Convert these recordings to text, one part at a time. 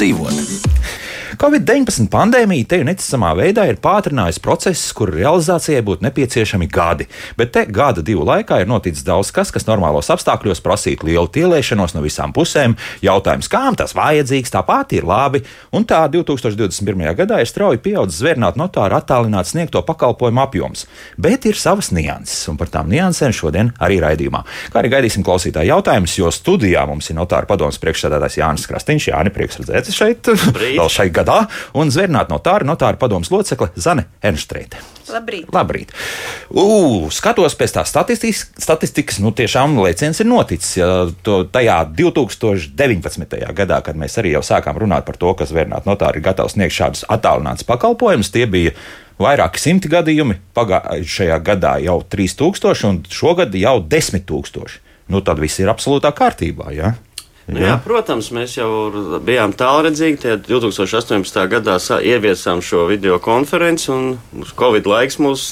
labāk dzīvot. Covid-19 pandēmija te neticamā veidā ir pātrinājusi procesus, kuru realizācijai būtu nepieciešami gadi. Bet te gada divu laikā ir noticis daudz kas, kas normālos apstākļos prasītu lielu tielēšanos no visām pusēm. Jautājums, kām tas vajadzīgs, tāpat ir labi. Un tā 2021. gadā ir strauji pieaudzis zvērnāt notāru attālināt sniegto pakalpojumu apjoms. Bet ir savas nianses, un par tām niansēm šodien arī raidījumā. Kā arī gaidīsim klausītāju jautājumus, jo studijā mums ir notāra padomus priekšsēdētājs Jānis Krastīņš. Jāni, prieks redzēt šeit, vēl šai gadā gadā, un zvērnāt notāra, notāra padomus locekle Zane Ernstrēte. Labrīt. Labrīt. U, skatos pēc tā statistikas, statistikas nu tiešām lēciens ir noticis. Ja, to, tajā 2019. gadā, kad mēs arī jau sākām runāt par to, ka zvērnāt notāri ir gatavs sniegt šādus attālinātus pakalpojumus, tie bija vairāki simti gadījumi. Pagājušajā gadā jau 3000, un šogad jau 10 000. Nu, tad viss ir absolūtā kārtībā. Ja? Nu, jā. jā, protams, mēs jau bijām tālredzīgi. 2018. gadā ieviesām šo video konferenci, un Covid laiks mūs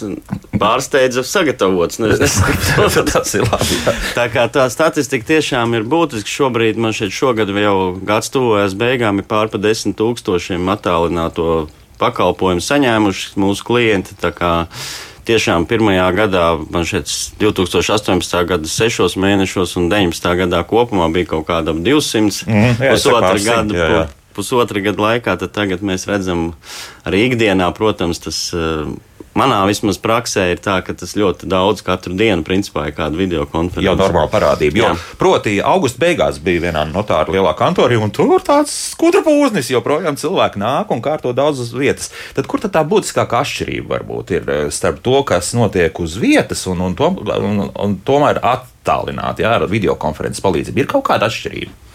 pārsteidza sagatavots. Tas ir labi. Jā. Tā kā tā statistika tiešām ir būtiska. Šobrīd man šeit šogad jau gads tuvojas beigām, ir pār pa desmit tūkstošiem attālināto pakalpojumu saņēmuši mūsu klienti tiešām pirmajā gadā, man šeit 2018. gada 6 mēnešos un 19. gadā kopumā bija kaut kāda 200 mm, jā, pusotra gada. Jā, jā. Pusotra gada laikā, tad tagad mēs redzam, arī ikdienā, protams, tas manā vismaz praksē ir tā, ka tas ļoti daudz katru dienu, principā, ir kāda video konference. Jau normāla parādība. Jo, proti, augusta beigās bija vienā notāra lielā kantorī, un tur tāds skudra pūznis joprojām cilvēki nāk un kārto daudz uz vietas. Tad kur tad tā būtiskākā atšķirība varbūt ir eh, starp to, kas notiek uz vietas un, un, to, un, un tomēr attālināti ar video konferences palīdzību? Ir kaut kāda atšķirība.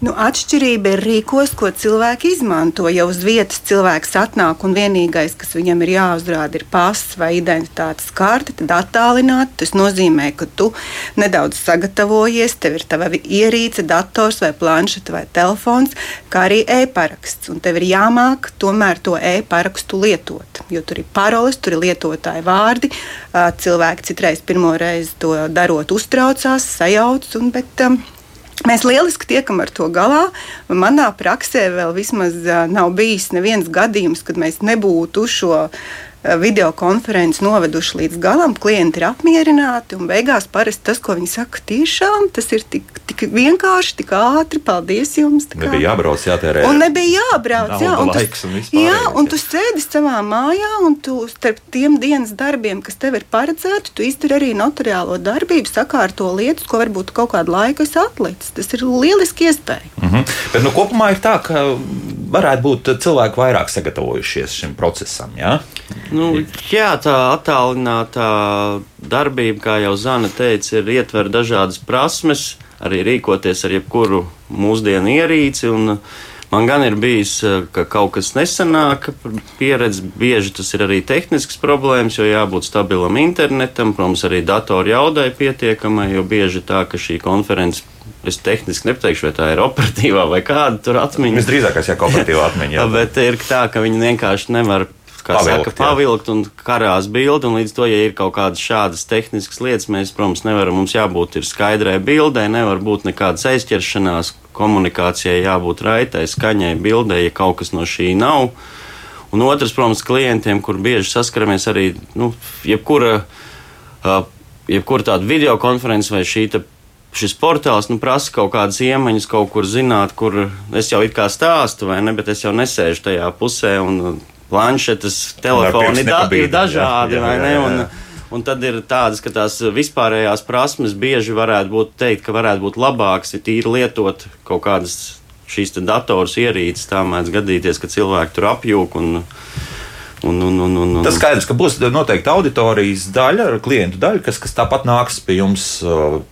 Nu, atšķirība ir rīkos, ko cilvēki izmanto. Ja uz vietas cilvēks atnāk un vienīgais, kas viņam ir jāuzrāda, ir pasis vai identitātes karte, tad attālināt. Tas nozīmē, ka tu nedaudz sagatavojies, tev ir tava ierīce, dators vai planšeta vai telefons, kā arī e-paraksts. Un tev ir jāmāk tomēr to e-parakstu lietot, jo tur ir paroles, tur ir lietotāji vārdi. Cilvēki citreiz pirmo reizi to darot uztraucās, sajauc, un, bet um, Mēs lieliski tiekam ar to galā. Manā praksē vēl vismaz nav bijis neviens gadījums, kad mēs nebūtu šo video konferenci noveduši līdz galam, klienti ir apmierināti. Beigās parasti tas, ko viņi saka, tiešām tas ir tik, tik vienkārši, tik ātri. Paldies jums! Nebija jābrauc, jātērē. Un nebija jābrauc, jā, un, tu, un jā, un tu sēdi savā mājā, un tu starp tiem dienas darbiem, kas tev ir paredzēti, tu izdari arī notariālo darbību, sakārto lietas, ko varbūt kaut kādu laiku esi atlicis. Tas ir lieliski iespēja. Mm -hmm. Bet nu, kopumā ir tā, ka varētu būt cilvēki vairāk sagatavojušies šim procesam. Jā? Nu, jā, tā attālinātā darbība, kā jau Zana teica, ir ietver dažādas prasmes, arī rīkoties ar jebkuru mūsdienu ierīci. Man gan ir bijis, ka kaut kas nesanāk, pieredze bieži tas ir arī tehnisks problēmas, jo jābūt stabilam internetam, protams, arī datoru jaudai pietiekamai, jo bieži tā, ka šī konference Es tehniski nepateikšu, vai tā ir operatīvā vai kāda tur atmiņa. Visdrīzāk, tas ir operatīvā atmiņa. Jā. Bet ir tā, ka viņi vienkārši nevar kā pavilkt, saka, pavilkt un karās bildi. Un līdz to, ja ir kaut kādas šādas tehniskas lietas, mēs, protams, nevaram. Mums jābūt skaidrai bildei, nevar būt nekādas aizķeršanās. Komunikācijai jābūt raitai, skaņai, bildei, ja kaut kas no šī nav. Un otrs, protams, klientiem, kur bieži saskaramies arī, nu, jebkura, jebkura tāda video konference vai šī šis portāls nu, prasa kaut kādas iemaņas, kaut kur zināt, kur es jau it kā stāstu, vai ne, bet es jau nesēžu tajā pusē. Un, planšetes, telefoni da, ir dažādi, jā, jā, jā, jā. Un, Un tad ir tādas, ka tās vispārējās prasmes bieži varētu būt teikt, ka varētu būt labākas, ja tīri lietot kaut kādas šīs dators ierīces. Tā mēdz gadīties, ka cilvēki tur apjūk un Un, un, un, un, un. Tas skaidrs, ka būs noteikti auditorijas daļa, klientu daļa, kas, kas tāpat nāks pie jums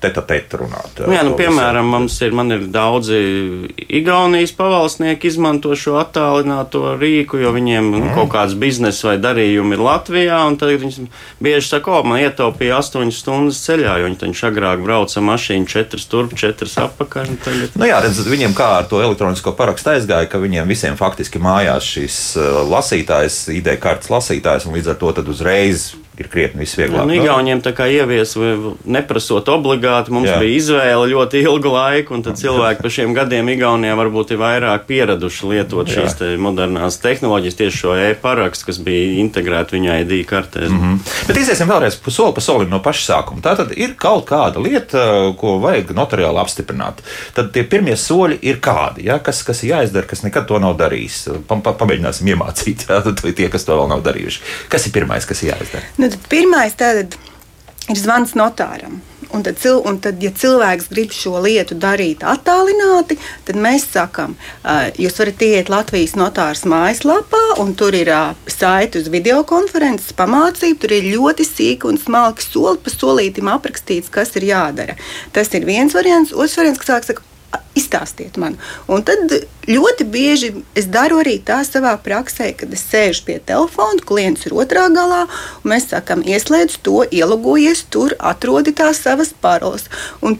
teta teta runāt. Nu, jā, nu, piemēram, mums ir, ir daudzi Igaunijas pavalsnieki izmanto šo attālināto rīku, jo viņiem mm. kaut kāds biznesa vai darījumi ir Latvijā, un tad viņi bieži saka, o, man ietaupīja 8 stundas ceļā, jo viņi taču agrāk brauca mašīnu 4 turp, 4 apakaļ. Tagad... Nu jā, redz, viņiem kā ar to elektronisko parakstu aizgāja, ka viņiem visiem faktiski mājās šīs lasītājas ideja kartes lasītājs, un līdz ar to uzreiz ir krietni visvieglāk. Nu, Igauniem tā kā ievies, neprasot obligāti, mums Jā. bija izvēle ļoti ilgu laiku, un tad cilvēki pa šiem gadiem Igaunijā varbūt ir vairāk pieraduši lietot Jā. šīs te modernās tehnoloģijas, tieši šo e-parakstu, kas bija integrēta viņa ID kartē. Mm -hmm. Bet iziesim vēlreiz pa soli pa solim no paša sākuma. Tā tad ir kaut kāda lieta, ko vajag notariāli apstiprināt. Tad tie pirmie soļi ir kādi, ja? kas, kas ir jāizdara, kas nekad to nav darījis. Pa, pa, pamēģināsim iemācīt, ja? tie, kas to vēl nav darījuši. Kas ir pirmais, kas ir jāizdara? Nu, pirmais tātad ir zvans notāram. Un tad, un tad, ja cilvēks grib šo lietu darīt attālināti, tad mēs sakām, jūs varat iet Latvijas notāras mājaslapā, un tur ir saite uz videokonferences pamācību. Tur ir ļoti sīki un smalki soli pa solītam aprakstīts, kas ir jādara. Tas ir viens variants. Otrs variants, kas saka, izstāstiet man. Un tad ļoti bieži es daru arī tā savā praksē, kad es sēžu pie telefona, klients ir otrā galā, un mēs sakām, ieslēdz to, ielogojies tur, atrodi tās savas paroles. Un,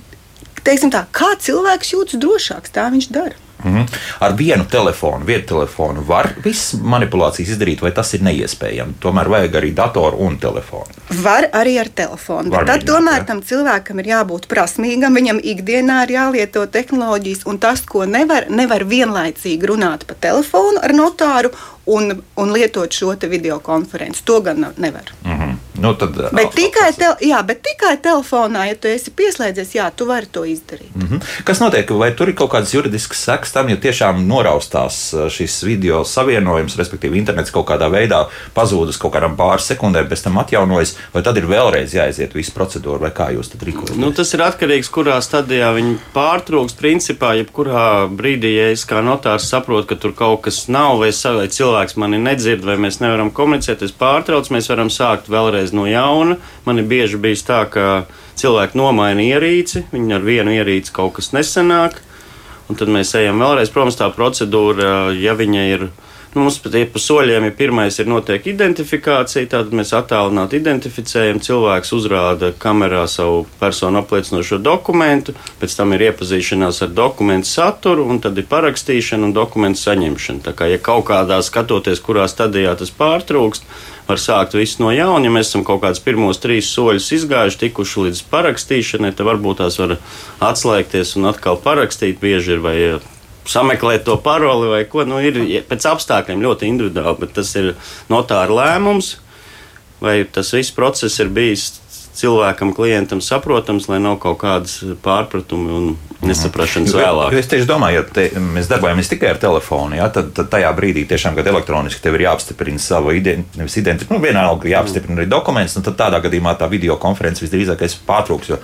teiksim tā, kā cilvēks jūtas drošāks, tā viņš dara. Mm. Ar vienu telefonu, vienu telefonu var visas manipulācijas izdarīt, vai tas ir neiespējami? Tomēr vajag arī datoru un telefonu. Var arī ar telefonu. Var tad tomēr ja? tam cilvēkam ir jābūt prasmīgam, viņam ikdienā ir jālieto tehnoloģijas, un tas, ko nevar, nevar vienlaicīgi runāt pa telefonu ar notāru un, un lietot šo video konferenci. To gan nevar. Mm -hmm. Nu, tad, bet, tikai te, jā, bet tikai telefonā, ja tu esi pieslēdzies, jā, tu vari to izdarīt. Mm -hmm. Kas notiek? Vai tur ir kaut kādas juridiskas sekas tam, ja tiešām noraustās šis video savienojums, respektīvi internets kaut kādā veidā pazūd uz kaut kādām pāris sekundēm, pēc tam atjaunojas, vai tad ir vēlreiz jāiziet visu procedūru, vai kā jūs tad rīkojaties? Nu, tas ir atkarīgs, kurā stadijā viņi pārtrūks. Principā, jebkurā brīdī, ja es kā notārs saprotu, ka tur kaut kas nav vai, vai cilvēks cilvēks mani nedzird, vai mēs nevaram komunicēt, es pārtraucu, mēs varam sākt vēlreiz no jauna. Man ir bieži bijis tā, ka cilvēki nomaina ierīci, viņi ar vienu ierīci kaut kas nesanāk, un tad mēs ejam vēlreiz. Protams, tā procedūra, ja viņa ir Nu, mums pat ir pa soļiem, ja pirmais ir notiek identifikācija, tad mēs attālināti identificējam, cilvēks uzrāda kamerā savu personu apliecinošo dokumentu, pēc tam ir iepazīšanās ar dokumentu saturu, un tad ir parakstīšana un dokumentu saņemšana. Tā kā, ja kaut kādā skatoties, kurā stadijā tas pārtrūkst, var sākt visu no jauna. Ja mēs esam kaut kādus pirmos trīs soļus izgājuši, tikuši līdz parakstīšanai, tad varbūt tās var atslēgties un atkal parakstīt. Bieži ir vai sameklēt to paroli vai ko. Nu, ir pēc apstākļiem ļoti individuāli, bet tas ir notāra lēmums. Vai tas viss process ir bijis cilvēkam, klientam saprotams, lai nav kaut kādas pārpratumi un nesaprašanas mhm. vēlāk. Es tieši domāju, ja te, mēs darbojamies tikai ar telefonu, ja, tad, tad tajā brīdī tiešām, kad elektroniski tev ir jāapstiprina sava identitāte, nu, vienalga jāapstiprina arī dokuments, un tad tādā gadījumā tā video konference visdrīzākais pārtrūks. Jo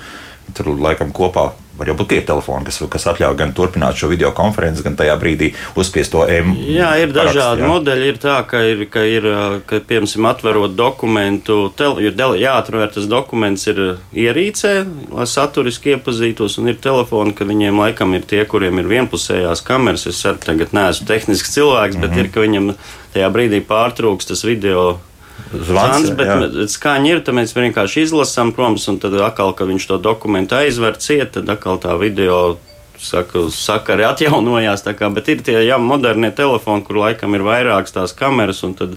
Tur laikam kopā var jau būt tie telefoni, kas, kas atļauj gan turpināt šo video konferenci, gan tajā brīdī uzspiest to M. Jā, ir dažādi parakst, jā. modeļi. Ir tā, ka, ir, ka, ir, ka piemēram, atverot dokumentu, tel, ir jāatver tas dokuments ir ierīcē, lai saturiski iepazītos, un ir telefoni, ka viņiem laikam ir tie, kuriem ir vienpusējās kameras. Es arī tagad neesmu tehnisks cilvēks, bet mm -hmm. ir, ka viņam tajā brīdī pārtrūks tas video zvans, bet, bet skaņa ir, tad mēs vienkārši izlasām, protams, un tad atkal, kad viņš to dokumentu aizver ciet, tad atkal tā video. Saka, sakari atjaunojās, kā, bet ir tie jā, modernie telefoni, kur laikam ir vairākas tās kameras, un tad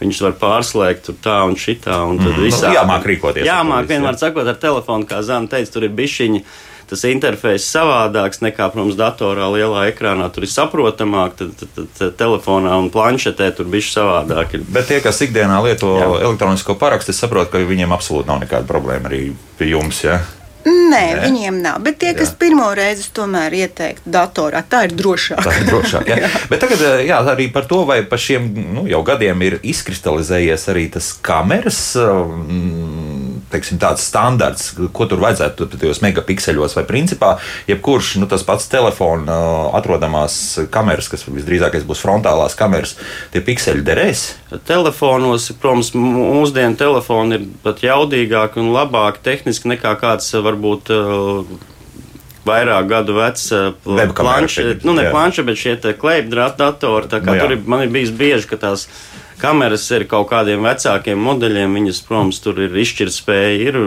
viņus var pārslēgt tur tā un šitā. Un tad mm. visā, jāmāk rīkoties. Jāmāk vienmēr sakot ar telefonu, kā Zana teica, tur ir bišķiņi tas interfejs savādāks nekā, protams, datorā lielā ekrānā. Tur ir saprotamāk, tad, tad, tad, tad telefonā un planšetē tur bija savādāk. Bet tie, kas ikdienā lieto Jā. elektronisko parakstu, es saprotu, ka viņiem absolūti nav nekāda problēma arī pie jums. Ja? Nē, Nē, viņiem nav. Bet tie, kas jā. pirmo reizi tomēr ieteiktu datorā, tā ir drošāk. Tā ir drošāk. Jā. jā. Bet tagad jā, arī par to, vai pa šiem nu, jau gadiem ir izkristalizējies arī tas kameras. Um, teiksim, tāds standarts, ko tur vajadzētu tajos megapikseļos, vai principā jebkurš nu, tas pats telefona atrodamās kameras, kas visdrīzākais būs frontālās kameras, tie pikseļi derēs. Telefonos, protams, mūsdienu telefoni ir pat jaudīgāki un labāki tehniski nekā kāds varbūt. Vairāk gadu vecs planša, nu ne planša, bet šie klejpdrāta datori. Tā kā nu, tur ir, man ir bijis bieži, ka tās kameras ir kaut kādiem vecākiem modeļiem, viņas, protams, tur ir izšķirtspēja, ir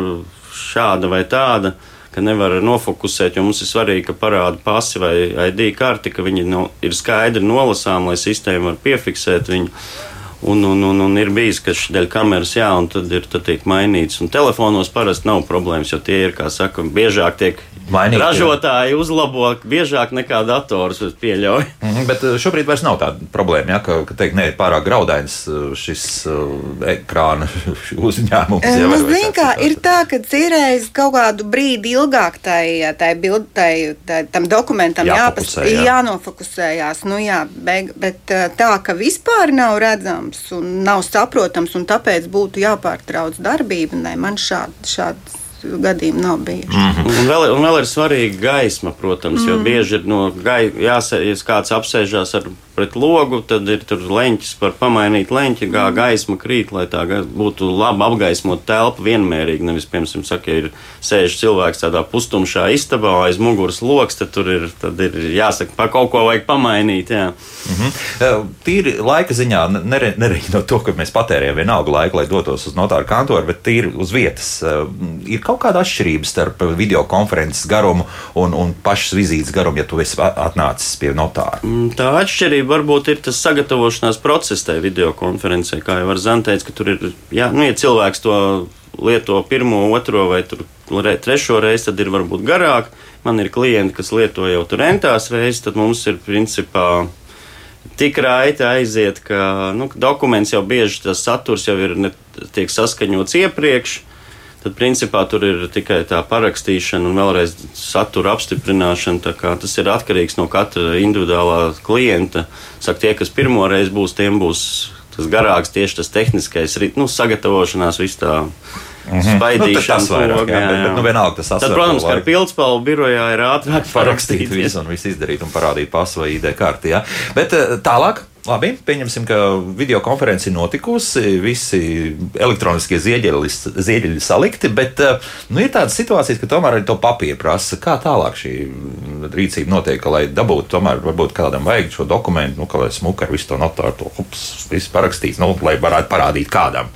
šāda vai tāda. Ka nevar nofokusēt, jo mums ir svarīgi, ka parāda pasi vai ID karti, ka viņi no, ir skaidri nolasām, lai sistēma var piefiksēt viņu. Un, un, un, un ir bijis, ka dēļ kameras, jā, un tad ir tad tiek mainīts. Un telefonos parasti nav problēmas, jo tie ir, kā saka, biežāk tiek Mainīt, ražotāji jā. uzlabo biežāk nekā dators pieļauj. Mm -hmm, bet eh, šobrīd vairs nav tāda problēma, ja, ka, ka teikt, ne, ir pārāk graudains eh, šis uh, ekrāna uzņēmums. Jā, nu, zin, kā, ir tā, ka cirējis kaut kādu brīdi ilgāk tai, tai bild, tai, tai, tam dokumentam jāpas, jā. jānofokusējās. Nu, jā, bet, bet tā, ka vispār nav redzams nesaprotams un nav saprotams, un tāpēc būtu jāpārtrauc darbība. Nē, man šādi, šādi gadījumi nav bijuši. Mm -hmm. un, vēl, un vēl ir svarīga gaisma, protams, mm -hmm. jo mhm. bieži ir no gaisa, jāsaka, ja kāds apsēžās ar pret logu, tad ir tur leņķis par pamainīt leņķi, kā mm. gaisma krīt, lai tā būtu labi apgaismot telpu vienmērīgi. Nevis, piemēram, saka, ja ir sēž cilvēks tādā pustumšā istabā aiz muguras loks, tad tur ir, tad ir jāsaka, pa kaut ko vajag pamainīt. Jā. Mm -hmm. Tīri laika ziņā, nereiķinot to, ka mēs patērējam vienalga laiku, lai dotos uz notāru kantoru, bet tīri uz vietas. Ir kaut kāda atšķirība starp video konferences garumu un, un pašas vizītes garumu, ja tu esi atnācis pie notāra. Mm, tā atšķirība varbūt ir tas sagatavošanās process tajā video konferencē. Kā jau Zana teica, ka tur ir, jā, nu, ja cilvēks to lieto pirmo, otro vai trešo reizi, tad ir varbūt garāk. Man ir klienti, kas lieto jau tur entās reizes, tad mums ir principā tik raiti aiziet, ka nu, dokuments jau bieži tas saturs jau ir ne, tiek saskaņots iepriekš tad principā tur ir tikai tā parakstīšana un vēlreiz satura apstiprināšana. Tas ir atkarīgs no katra individuālā klienta. Saka, tie, kas pirmo reizi būs, tiem būs tas garāks, tieši tas tehniskais, nu, sagatavošanās, viss tā. Mm -hmm. Spaidīšana, nu, vairāk, jā, jā, bet, nu, vienalga, tas Tad, protams, ka pildspalvu birojā ir ātrāk parakstīt visu un visu izdarīt un parādīt pasu vai ID karti. Ja? Bet eh, tālāk Labi, pieņemsim, ka video konference ir notikusi, visi elektroniskie zieģeļi salikti, bet eh, nu, ir tādas situācijas, ka tomēr arī to papīru prasa. Kā tālāk šī rīcība notiek, lai dabūtu, tomēr varbūt kādam vajag šo dokumentu, nu, ka lai smuka ar visu to notāru, to hups, visu parakstīts, nu, lai varētu parādīt kādam.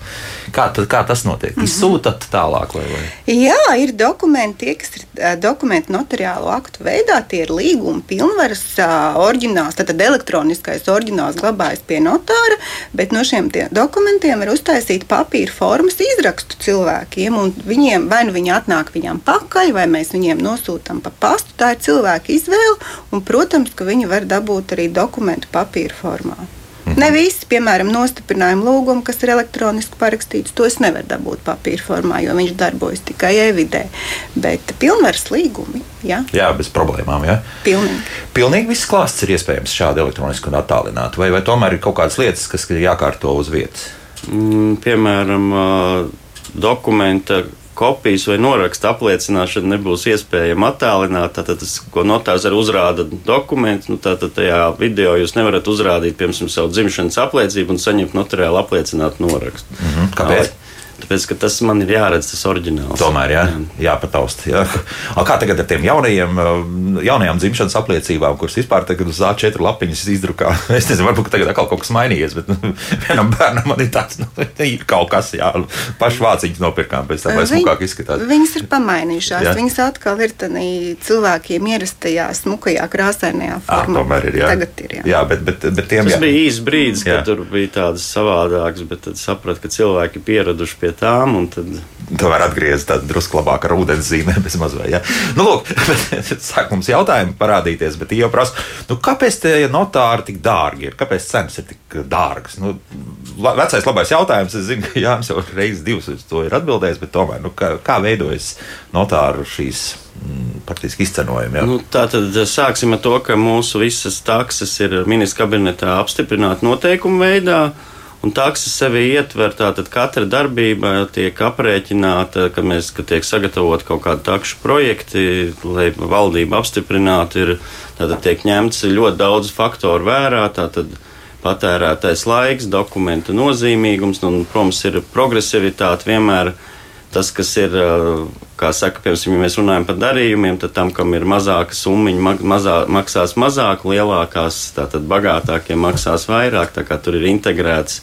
Kā, tad, kā tas notiek? Mm -hmm. Izsūtat tālāk, vai, vai? Jā, ir dokumenti, tie, kas ir uh, dokumenti notariālu aktu veidā, tie ir līguma pilnvaras, uh, oriģināls, tātad elektroniskais oriģināls glabājas pie notāra, bet no šiem dokumentiem var uztaisīt papīra formas izrakstu cilvēkiem, viņiem vai nu viņi atnāk viņam pakaļ, vai mēs viņiem nosūtām pa pastu. Tā ir cilvēka izvēle, un, protams, ka viņi var dabūt arī dokumentu papīra formā. Ne visi, piemēram, nostiprinājuma lūgumi, kas ir elektroniski parakstīts, tos nevar dabūt papīra formā, jo viņš darbojas tikai evidē. Bet pilnvaras līgumi. Ja? Jā, bez problēmām. Ja? Pilnīgi. Pilnīgi viss klāsts ir iespējams šādi elektroniski un attālināti, vai, vai tomēr ir kaut kādas lietas, kas ir jākārto uz vietas? Mm, piemēram, dokumenta kopijas vai noraksta apliecināšana nebūs iespējama attālināt. Tātad, tas, ko notārs arī uzrāda dokumentu, nu, tātad tajā video jūs nevarat uzrādīt, piemēram, savu dzimšanas apliecību un saņemt notariāli apliecinātu norakstu. Mm -hmm. Kāpēc? Tāpēc, tas man ir jāredz, tas oriģināls. Tomēr, jā, jā. jāpataust. Jā. Kā tagad ar tiem jaunajiem, jaunajām dzimšanas apliecībām, kuras vispār tagad uz A4 lapiņas izdrukā? Es nezinu, varbūt tagad atkal kaut kas mainījies, bet nu, vienam bērnam man ir tāds, nu, ir kaut kas, jā, paši vāciņas nopirkām, pēc tam, lai smukāk izskatās. Viņas ir pamainījušās, jā. viņas atkal ir tādā cilvēkiem ierastajā, smukajā, krāsainajā formā. À, tomēr ir, jā. Tagad ir, jā. jā bet, bet, bet tiem, Tas jā. bija īsts brīdis, kad jā. tur bija tādas savādākas, bet tad sapratu, ka cilvēki pieraduši pie pie tām. Tad... Tomēr atgriezties tādā drusku labāk ar ūdens zīmēm, bez mazliet. Ja? Nu, lūk, sāk mums jautājumi parādīties, bet jau prasa, nu, kāpēc tie notāri tik dārgi ir? Kāpēc cenas ir tik dārgas? Nu, vecais labais jautājums, es zinu, ka Jānis jau reizes divas uz to ir atbildējis, bet tomēr, nu, kā, kā veidojas notāru šīs mm, praktiski izcenojumi. Ja? Nu, tā tad sāksim ar to, ka mūsu visas takses ir ministra kabinetā apstiprināta noteikumu veidā. Un taksa sevi ietver, tātad katra darbība tiek aprēķināta, ka mēs, ka tiek sagatavot kaut kādi takšu projekti, lai valdība apstiprinātu, ir, tātad tiek ņemts ļoti daudz faktoru vērā, tātad patērētais laiks, dokumentu nozīmīgums, un, protams, ir progresivitāte vienmēr tas, kas ir, kā saka, piemēram, ja mēs runājam par darījumiem, tad tam, kam ir mazāka summa, mazā, maksās mazāk, lielākās, tātad bagātākiem maksās vairāk, tā kā tur ir integrēts,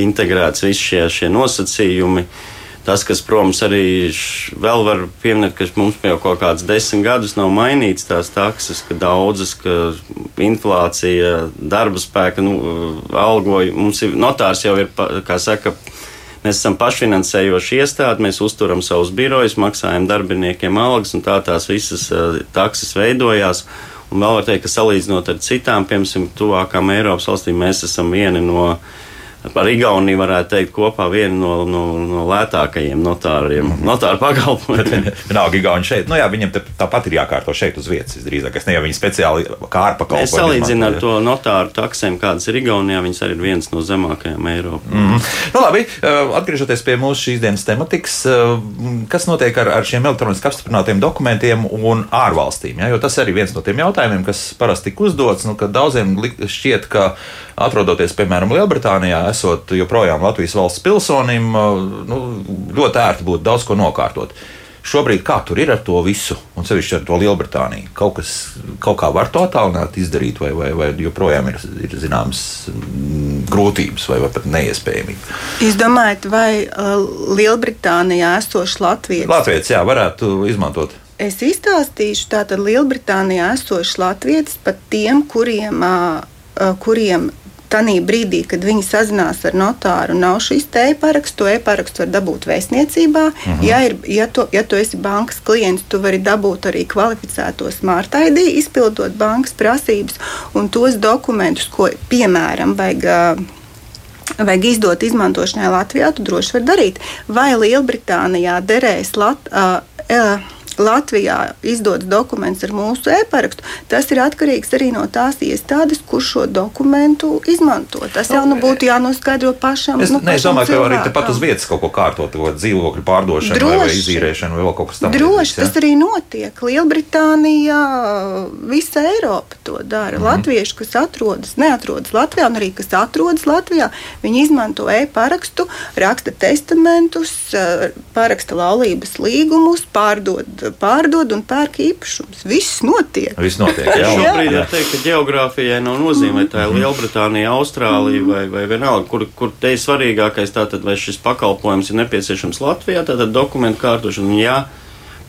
integrēts visi šie, šie nosacījumi. Tas, kas, protams, arī vēl var pieminēt, ka mums jau kaut kāds desmit gadus nav mainīts tās takses, ka daudzas, ka inflācija, darba spēka, nu, algoja, mums ir notārs jau ir, kā saka, Mēs esam pašfinansējoši iestādi, mēs uzturam savus birojus, maksājam darbiniekiem algas, un tā tās visas uh, takses veidojās. Un vēl var teikt, ka salīdzinot ar citām, piemēram, tuvākām Eiropas valstīm, mēs esam vieni no Par Igauniju varētu teikt, kopā viena no, no, no lētākajiem notāriem, mm -hmm. notāru pakalpojumiem. Vienalga, Igauni šeit, nu jā, viņiem tāpat ir jākārto šeit uz vietas visdrīzāk. Es ne jau viņi speciāli kāra pakalpojumu. Es salīdzinu ar to notāru taksēm, kādas ir Igaunijā, viņas arī ir viens no zemākajām Eiropā. Mm -hmm. nu, labi, uh, atgriežoties pie mūsu šīs dienas tematikas, uh, kas notiek ar, ar šiem elektroniski apstiprinātiem dokumentiem un ārvalstīm? Ja? Jo tas arī viens no tiem jautājumiem, kas parasti tika uzdots, nu, ka daudziem šķiet, ka atrodoties, piemēram, Lielbritānijā, esot joprojām Latvijas valsts pilsonim, nu, ļoti ērti būtu daudz ko nokārtot. Šobrīd kā tur ir ar to visu, un sevišķi ar to Lielbritāniju? Kaut kas kaut kā var to attālināt, izdarīt, vai, vai, vai joprojām ir, ir zināmas mm, grūtības, vai, vai pat neiespējamība? Jūs domājat, vai Lielbritānijā esošs Latvijas? Latvijas, jā, varētu izmantot. Es izstāstīšu, tātad Lielbritānijā esošs Latvijas pat tiem, kuriem, kuriem Tanī brīdī, kad viņi sazinās ar notāru, nav šīs e-paraksts, to e-parakstu var dabūt vēstniecībā. Uh mhm. -huh. ja, ir, ja, tu, ja tu esi bankas klients, tu vari dabūt arī kvalificēto smart ID, izpildot bankas prasības un tos dokumentus, ko piemēram vajag. Vajag izdot izmantošanai Latvijā, tu droši vari darīt. Vai Lielbritānijā derēs Latvijā? Uh, Latvijā izdots dokuments ar mūsu e-parakstu, tas ir atkarīgs arī no tās iestādes, kurš šo dokumentu izmanto. Tas jau nu, būtu jānoskaidro pašam. Es, nu, ne, es domāju, ka arī tepat uz vietas kaut ko kārtot, ko dzīvokļu pārdošanu droši, vai, vai izīrēšanu vai vēl kaut kas tāds. Droši, tas arī notiek. Lielbritānijā, visa Eiropa to dara. Mm. Latvieši, kas atrodas, neatrodas Latvijā, un arī kas atrodas Latvijā, viņi izmanto e-parakstu, raksta testamentus, paraksta laulības līgumus, pārdod pārdod un pērk īpašumus. Viss notiek. Viss notiek jā. Šobrīd var teikt, ka geogrāfijai nav nozīme, vai tā ir Lielbritānija, Austrālija vai, vai vienalga, kur, kur te ir svarīgākais, tātad vai šis pakalpojums ir nepieciešams Latvijā, tātad dokumentu kārtošana. Jā,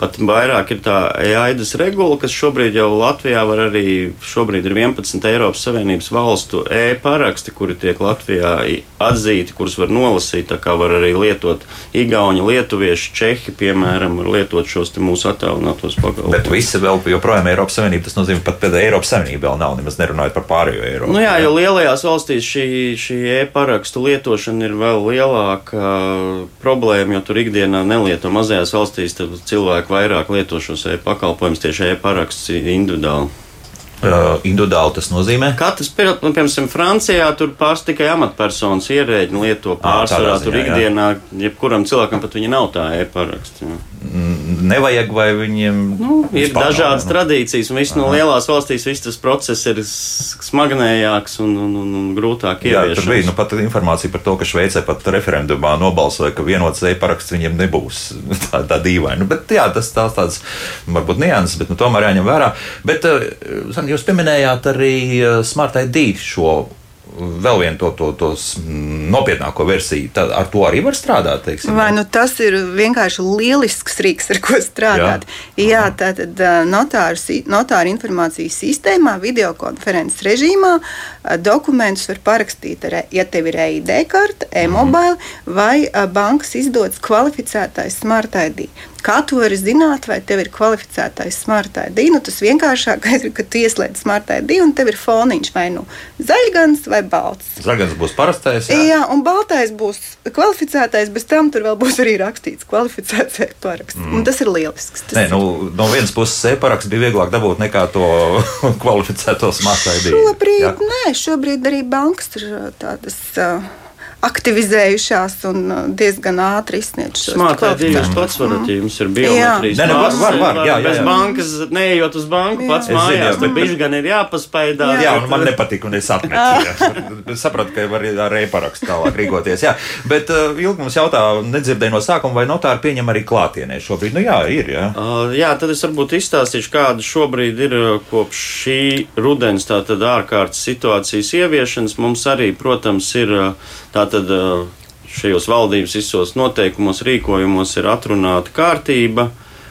Pat vairāk ir tā AIDAS regula, kas šobrīd jau Latvijā var arī, šobrīd ir 11 Eiropas Savienības valstu e-paraksti, kuri tiek Latvijā atzīti, kurus var nolasīt, tā kā var arī lietot Igauni, Lietuvieši, Čehi, piemēram, var lietot šos mūsu attālinātos pakalpojumus. Bet visi vēl joprojām Eiropas Savienība, tas nozīmē, pat pēc Eiropas Savienība vēl nav, nemaz nerunājot par pārējo Eiropu. Nu jā, jo lielajās valstīs šī, šī e-parakstu lietošana ir vēl lielāka problēma, jo tur ikdienā nelieto mazajās valstīs cilvēku vairāk lieto šos e-pakalpojumus tieši e-paraksts individuāli. Uh, individuāli tas nozīmē? Katrs, nu, piemēram, Francijā tur pāris tikai amatpersonas ierēģi lieto pārsvarā. Tur ikdienā, jebkuram cilvēkam pat viņa nav tā e-paraksts. Mm, nevajag, vai viņiem nu, ir dažādas nav, tradīcijas, un viss no lielās valstīs viss tas process ir smagnējāks un, un, un, un grūtāk ieviest. Tur bija nu, pat informācija par to, ka Šveicē pat referendumā nobalsoja, ka vienots e-paraksts viņiem nebūs tā, tā dīvaina. Nu, bet jā, tas tās tāds varbūt nianses, bet nu, tomēr jāņem vērā. Bet, uh, jūs pieminējāt arī eh, Smart ID šo vēl vienu to, to, to nopietnāko versiju. Tad ar to arī var strādāt. Teiksim, Vai nu tas ir vienkārši lielisks rīks, ar ko strādāt? Jā, Jā tātad eh, notāru, notāru informācijas sistēmā, videokonferences režīmā dokumentus var parakstīt, ar, ja tev ir EID karte, e-mobile mm. vai bankas izdots kvalificētais Smart ID. Kā tu vari zināt, vai tev ir kvalificētais smart ID? Nu, tas vienkāršākais ir, ka tu ieslēdz smart ID un tev ir foniņš vai nu zaļgans vai balts. Zaļgans būs parastais. Jā, jā un baltais būs kvalificētais, bez tam tur vēl būs arī rakstīts kvalificēts e-paraksts. Mm. Tas ir lielisks. Tas Nē, nu, no vienas puses e-paraksts bija vieglāk dabūt nekā to kvalificēto smart ID. Šobrīd, jā. nē, šobrīd arī bankas ir tādas. Uh, aktivizējušās un uh, diezgan ātri izsniedz šo monētu. Jūs pats varat, ja jums ir biometrijas jā. Var, var, var, jā, jā, jā. Bez bankas, neejot uz banku, jā. pats mājās, bet bišķi gan ir jāpaspaidāt. Jā, jā un man nepatīk, un es atmetu. Sapratu, ka var ar e-parakstu tālāk rīkoties. Jā. Bet uh, ilgi mums jautā, nedzirdēju no sākuma, vai notāri pieņem arī klātienē šobrīd. Nu jā, ir. Jā, uh, jā tad es varbūt izstāstīšu, kāda šobrīd ir uh, kopš šī rudens tātad ārkārtas situācijas ieviešanas. Mums arī, protams, ir uh, tātad šajos valdības visos noteikumos, rīkojumos ir atrunāta kārtība,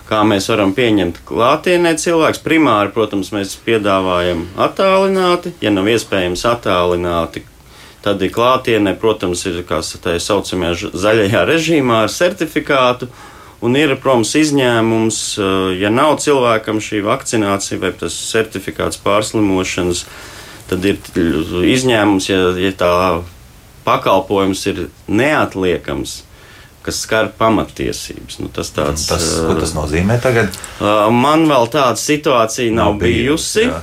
kā mēs varam pieņemt klātienē cilvēks. Primāri, protams, mēs piedāvājam attālināti, ja nav iespējams attālināti. Tad ir klātienē, protams, ir tā saucamajā zaļajā režīmā ar certifikātu, Un ir, protams, izņēmums, ja nav cilvēkam šī vakcinācija vai tas certifikāts pārslimošanas, tad ir izņēmums, ja, ja tā pakalpojums ir neatliekams kas skar pamatiesības. Nu, tas, tāds, tas, ko tas nozīmē tagad? Man vēl tāda situācija nav, nav bijusi, jā.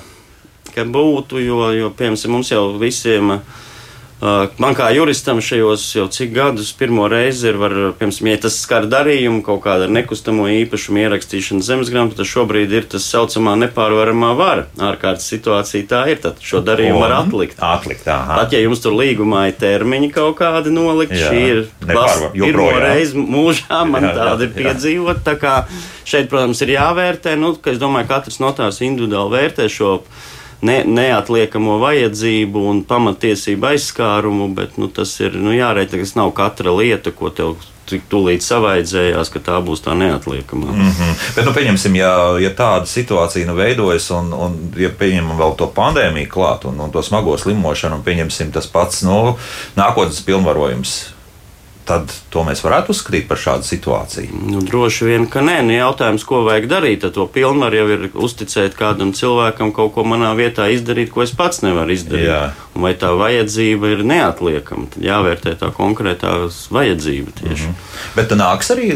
ka būtu, jo, jo piemēram, mums jau visiem ir Uh, man kā juristam šajos jau cik gadus pirmo reizi ir, var, piemēram, ja tas skar darījumu, kaut kāda nekustamo īpašumu ierakstīšana zemesgrāmatā, tad šobrīd ir tas saucamā nepārvaramā vara. Ārkārtas situācija tā ir, tad šo darījumu var atlikt. atlikt aha. Pat ja jums tur līgumā ir termiņi kaut kādi nolikt, jā, šī ir pirmo reizi mūžā man jā, tāda ir piedzīvot. Tā kā šeit, protams, ir jāvērtē, nu, ka es domāju, katrs notārs individuāli vērtē šo ne, neatliekamo vajadzību un pamatiesību aizskārumu, bet nu, tas ir nu, jāreita, tas nav katra lieta, ko tev tik tūlīt savaidzējās, ka tā būs tā neatliekamā. Mm -hmm. Bet, nu, pieņemsim, ja, ja tāda situācija nu, veidojas, un, un ja pieņemam vēl to pandēmiju klāt, un, un to smago slimošanu, un pieņemsim tas pats nu, nākotnes pilnvarojums tad to mēs varētu uzskatīt par šādu situāciju? Nu, droši vien, ka nē. Nu, jautājums, ko vajag darīt, tad to pilnvaru jau ir uzticēt kādam cilvēkam kaut ko manā vietā izdarīt, ko es pats nevaru izdarīt. Jā. Vai tā vajadzība ir neatliekama, tad jāvērtē tā konkrētā vajadzība tieši. Mm -hmm. Bet nāks arī,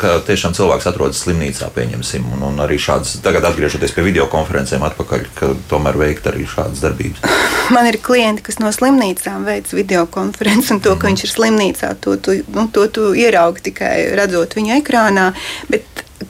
ka tiešām cilvēks atrodas slimnīcā, pieņemsim, un, un arī šādas, tagad atgriežoties pie video konferencēm atpakaļ, ka tomēr veikt arī šādas darbības. Man ir klienti, kas no slimnīcām veic video konferenci, un to, ka mm -hmm. viņš ir slimnīcā, to tu nu, to tu ieraugi tikai redzot viņu ekrānā. Bet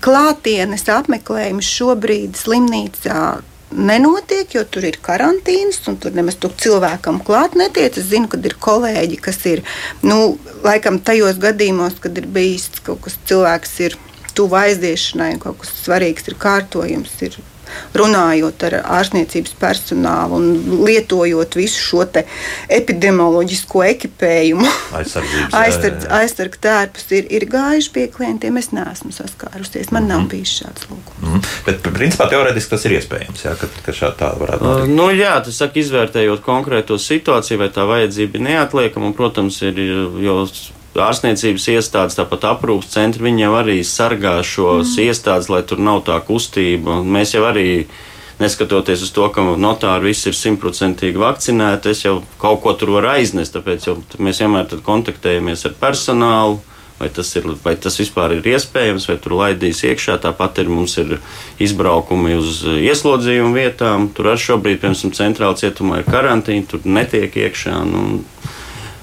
klātienes apmeklējums šobrīd slimnīcā nenotiek, jo tur ir karantīnas, un tur nemaz tur cilvēkam klāt netiek. Es zinu, ka ir kolēģi, kas ir, nu, laikam tajos gadījumos, kad ir bijis kaut kas cilvēks ir tuvu aizdiešanai, kaut kas svarīgs ir kārtojums, ir runājot ar ārstniecības personālu un lietojot visu šo epidemioloģisko ekipējumu, aizsardzības tērpus, ir, ir gājuši pie klientiem. Es neesmu saskārusies, man mm -hmm. nav mhm. bijis šāds lūgums. Mm -hmm. Bet, principā, teorētiski tas ir iespējams, jā, ka, ka šā tā varētu būt. Uh, nu, jā, tas saka, izvērtējot konkrēto situāciju, vai tā vajadzība ir neatliekama, un, protams, ir jau ārstniecības iestādes, tāpat aprūpas centri, viņi jau arī sargā šos mm. iestādes, lai tur nav tā kustība. Mēs jau arī, neskatoties uz to, ka notāri visi ir simtprocentīgi vakcinēti, es jau kaut ko tur varu aiznest, tāpēc mēs vienmēr kontaktējamies ar personālu. Vai tas, ir, vai tas vispār ir iespējams, vai tur laidīs iekšā. Tāpat ir mums ir izbraukumi uz ieslodzījumu vietām. Tur arī šobrīd, piemēram, centrālajā cietumā ir karantīna, tur netiek iekšā. Nu,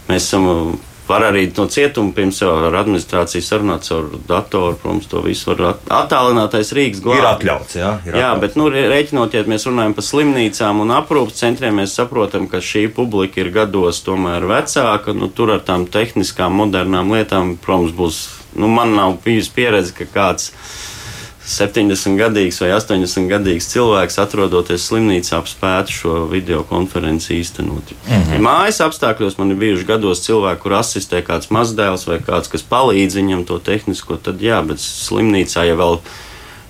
mēs esam Var arī no cietuma pirms jau ar administrāciju sarunāt caur datoru. Protams, to visu var attālinātais Rīgas glābšanai. Ir atļauts, jā. Ir jā, atļauts. bet nu, rēķinot, ja mēs runājam par slimnīcām un aprūpas centriem, mēs saprotam, ka šī publika ir gados tomēr vecāka. Nu, tur ar tām tehniskām, modernām lietām, protams, būs. Nu, man nav bijusi pieredze, ka kāds ir 70-gadīgs vai 80-gadīgs cilvēks, atrodoties slimnīcā, spētu šo video konferenci īstenot. Mm -hmm. Mājas apstākļos man ir bijuši gados cilvēki, kur asistē kāds mazdēls vai kāds, kas palīdz viņam to tehnisko, tad jā, bet slimnīcā jau vēl.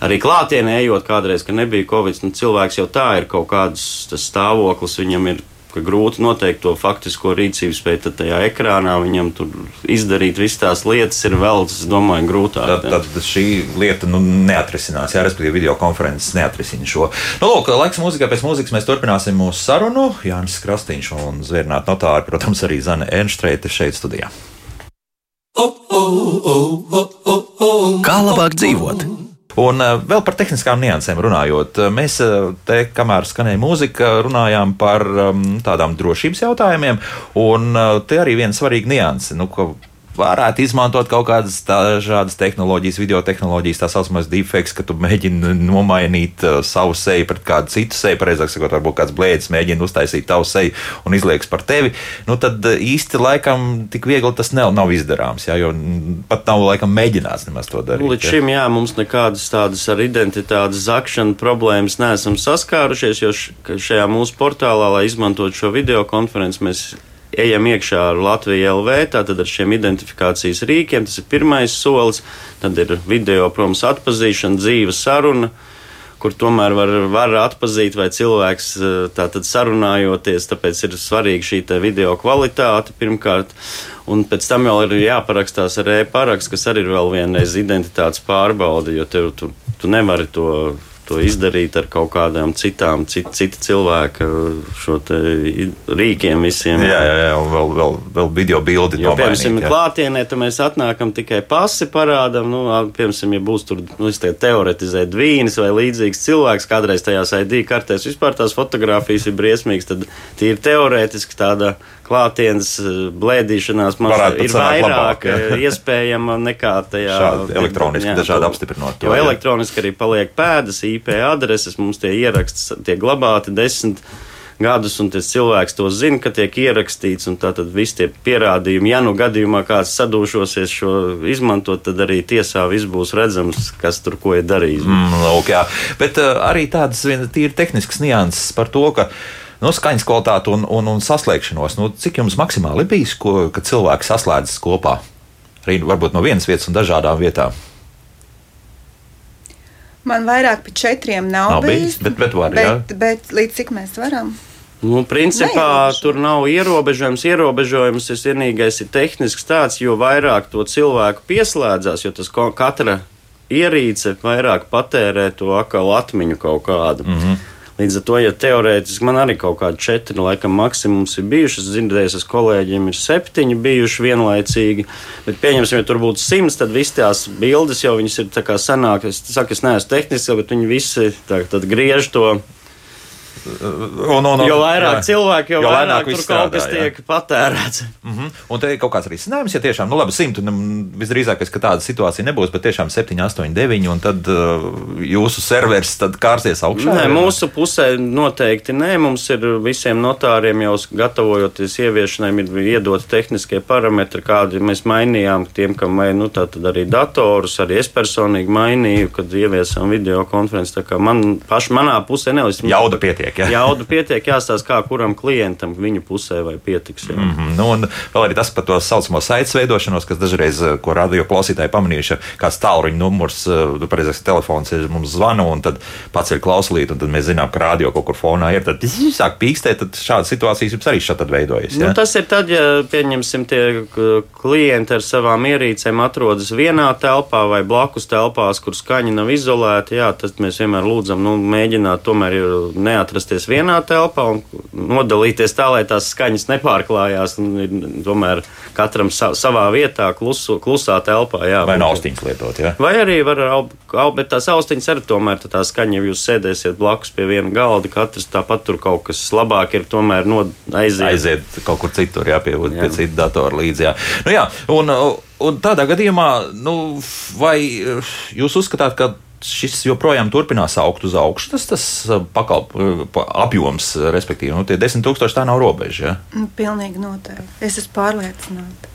Arī klātienē ejot, kādreiz, kad nebija Covid, nu, cilvēks jau tā ir kaut kāds stāvoklis, viņam ir ka grūti noteikt to faktisko rīcības spēju. Tad tajā ekrānā viņam tur izdarīt visas tās lietas ir vēl, es domāju, grūtāk. Tad, tad šī lieta nu, neatrisinās, jā, respektīvi video konferences neatrisina šo. Nu, lūk, laiks mūzikai pēc mūzikas mēs turpināsim mūsu sarunu. Jānis Krastīņš un Zvērnāt notāri, protams, arī Zana Ernštreite šeit studijā. Kā labāk dzīvot? Un uh, vēl par tehniskām niansēm runājot, eh, mēs uh, te, kamēr skanēja mūzika, runājām par um, tādām drošības jautājumiem, un te arī viena svarīga nianse. Nu, varētu izmantot kaut kādas tādas tehnoloģijas, video tehnoloģijas, tā saucamās deepfakes, ka tu mēģini nomainīt uh, savu seju pret kādu citu seju, pareizāk sakot, varbūt kāds blēdis mēģina uztaisīt tavu seju un izlieks par tevi. Nu, tad uh, īsti laikam tik viegli tas nav, nav izdarāms, jā, jo pat nav laikam mēģināts nemaz to darīt. Nu, līdz šim, jā, mums nekādas tādas ar identitātes zakšanu problēmas neesam saskārušies, jo šajā mūsu portālā, lai izmantotu šo video konferenci, mēs ejam iekšā ar Latviju LV, tātad ar šiem identifikācijas rīkiem. Tas ir pirmais solis. Tad ir video, protams, atpazīšana, dzīva saruna kur tomēr var, var atpazīt, vai cilvēks tātad sarunājoties, tāpēc ir svarīga šī video kvalitāte pirmkārt. Un pēc tam vēl ir jāparakstās ar e-parakstu, kas arī ir vēl vienreiz identitātes pārbaude, jo tev, tu, tu nevari to to izdarīt ar kaut kādām citām, cit, cita cilvēka rīkiem visiem. Jā, jā, jā un vēl, vēl, vēl video bildi. Jo, piemēram, klātienē mēs atnākam tikai pasi parādam, nu, piemēram, ja būs tur, nu, es te teoretizēju dvīnis vai līdzīgs cilvēks, kādreiz tajās ID kartēs vispār tās fotogrāfijas ir briesmīgas, tad tīri teorētiski tāda klātienes eh, blēdīšanās ir vairāk labāk, eh, iespējama nekā tajā elektroniski, jā, dažādi apstiprinot. To, jo jā. elektroniski arī paliek pēdas, IP adreses, mums tie ieraksts tiek glabāti desmit gadus, un tas cilvēks to zina, ka tiek ierakstīts, un tātad visi tie pierādījumi, ja nu gadījumā kāds sadūšosies šo izmantot, tad arī tiesā viss būs redzams, kas tur ko ir darījis. Mm, lūk, jā. Bet uh, arī tādas tīri tehniskas nianses par to, ka nu, skaņas kvalitāti un, un, un saslēgšanos. Nu, cik jums maksimāli bijis, ko, kad cilvēki saslēdzas kopā? Arī varbūt no vienas vietas un dažādām vietām. Man vairāk par četriem nav, nav bijis, bet, bet, var, bet, bet, bet līdz cik mēs varam? Nu, principā Neierobežu. tur nav ierobežojums. Ierobežojums ir vienīgais ir tehnisks tāds, jo vairāk to cilvēku pieslēdzās, jo tas katra ierīce vairāk patērē to akālu atmiņu kaut kādu. Mm -hmm. Līdz ar to, ja teorētiski man arī kaut kādi četri, laikam, maksimums ir bijuši, es dzirdēju, ka kolēģiem ir septiņi bijuši vienlaicīgi. Bet, pieņemsim, ja tur būtu simts, tad visas tās bildes jau viņas ir tā kā senāk. Es saku, es neesmu tehnisks, bet viņi visi tā, griež to Un, un, un, jo vairāk jā. cilvēku, jo, jo vairāk, vairāk tur strādā, kaut kas jā. tiek patērēts. Mm -hmm. Un te ir kaut kāds risinājums, ja tiešām, nu labi, simt, un visdrīzāk, ka tāda situācija nebūs, bet tiešām 7, 8, 9, un tad uh, jūsu serveris tad kārsies augšā. Nē, mūsu pusē noteikti nē. Mums ir visiem notāriem jau gatavojoties ieviešanai, ir iedoti tehniskie parametri, kādi mēs mainījām tiem, kam vai, nu, tā tad arī datorus, arī es personīgi mainīju, kad ieviesām video konferenci. Tā kā man paši manā pusē nevis. Jauda pietiek pietiek. Ja? Jauda pietiek, jāstāsta, kā kuram klientam viņa pusē vai pietiks. Ja? Mm -hmm. nu, un vēl arī tas par to saucamo saites veidošanos, kas dažreiz, eh, ko radio klausītāji pamanījuši, kāds tālruņa numurs, eh, pareizais telefons ir mums zvanu, un tad paceļ klausulīt, un tad mēs zinām, ka radio kaut kur fonā ir. Tad sāk pīkstēt, tad šādas situācijas jums arī šādi veidojas. Ja? Nu, tas ir tad, ja pieņemsim tie klienti ar savām ierīcēm atrodas vienā telpā vai blakus telpās, kur skaņa nav izolēta, jā, tad mēs vienmēr lūdzam, nu, mēģināt tomēr neatrast atrasties vienā telpā un nodalīties tā, lai tās skaņas nepārklājās. Tomēr katram sa savā vietā, klusu, klusā telpā. Jā, Vai no austiņas lietot? Ja? Vai arī var, bet tās austiņas arī tomēr tā skaņa, ja jūs sēdēsiet blakus pie viena galda, katrs tāpat tur kaut kas labāk ir tomēr no, aiziet. aiziet kaut kur citur, jā, pie, jā. pie citu datoru līdzi. Jā. Nu, jā, un, un tādā gadījumā, nu, vai jūs uzskatāt, ka šis joprojām turpinās augt uz augšu. Tas, tas uh, pakalp, uh, apjoms, uh, respektīvi, nu, tie desmit tūkstoši tā nav robeža. Ja? Nu, pilnīgi noteikti. Es esmu pārliecināta.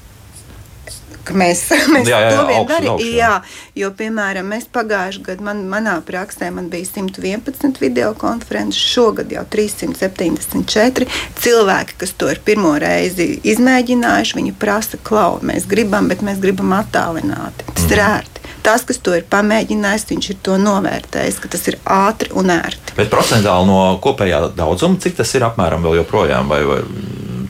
Mēs, mēs jā, jā, to vien darījām. Jā, jo, piemēram, mēs pagājušajā gadā, man, manā praksē, man bija 111 video konferences, šogad jau 374 cilvēki, kas to ir pirmo reizi izmēģinājuši. Viņi prasa, klau, mēs gribam, bet mēs gribam attālināti. Tas mm. ir ērti tas, kas to ir pamēģinājis, viņš ir to novērtējis, ka tas ir ātri un ērti. Bet procentuāli no kopējā daudzuma, cik tas ir apmēram vēl joprojām? Vai, vai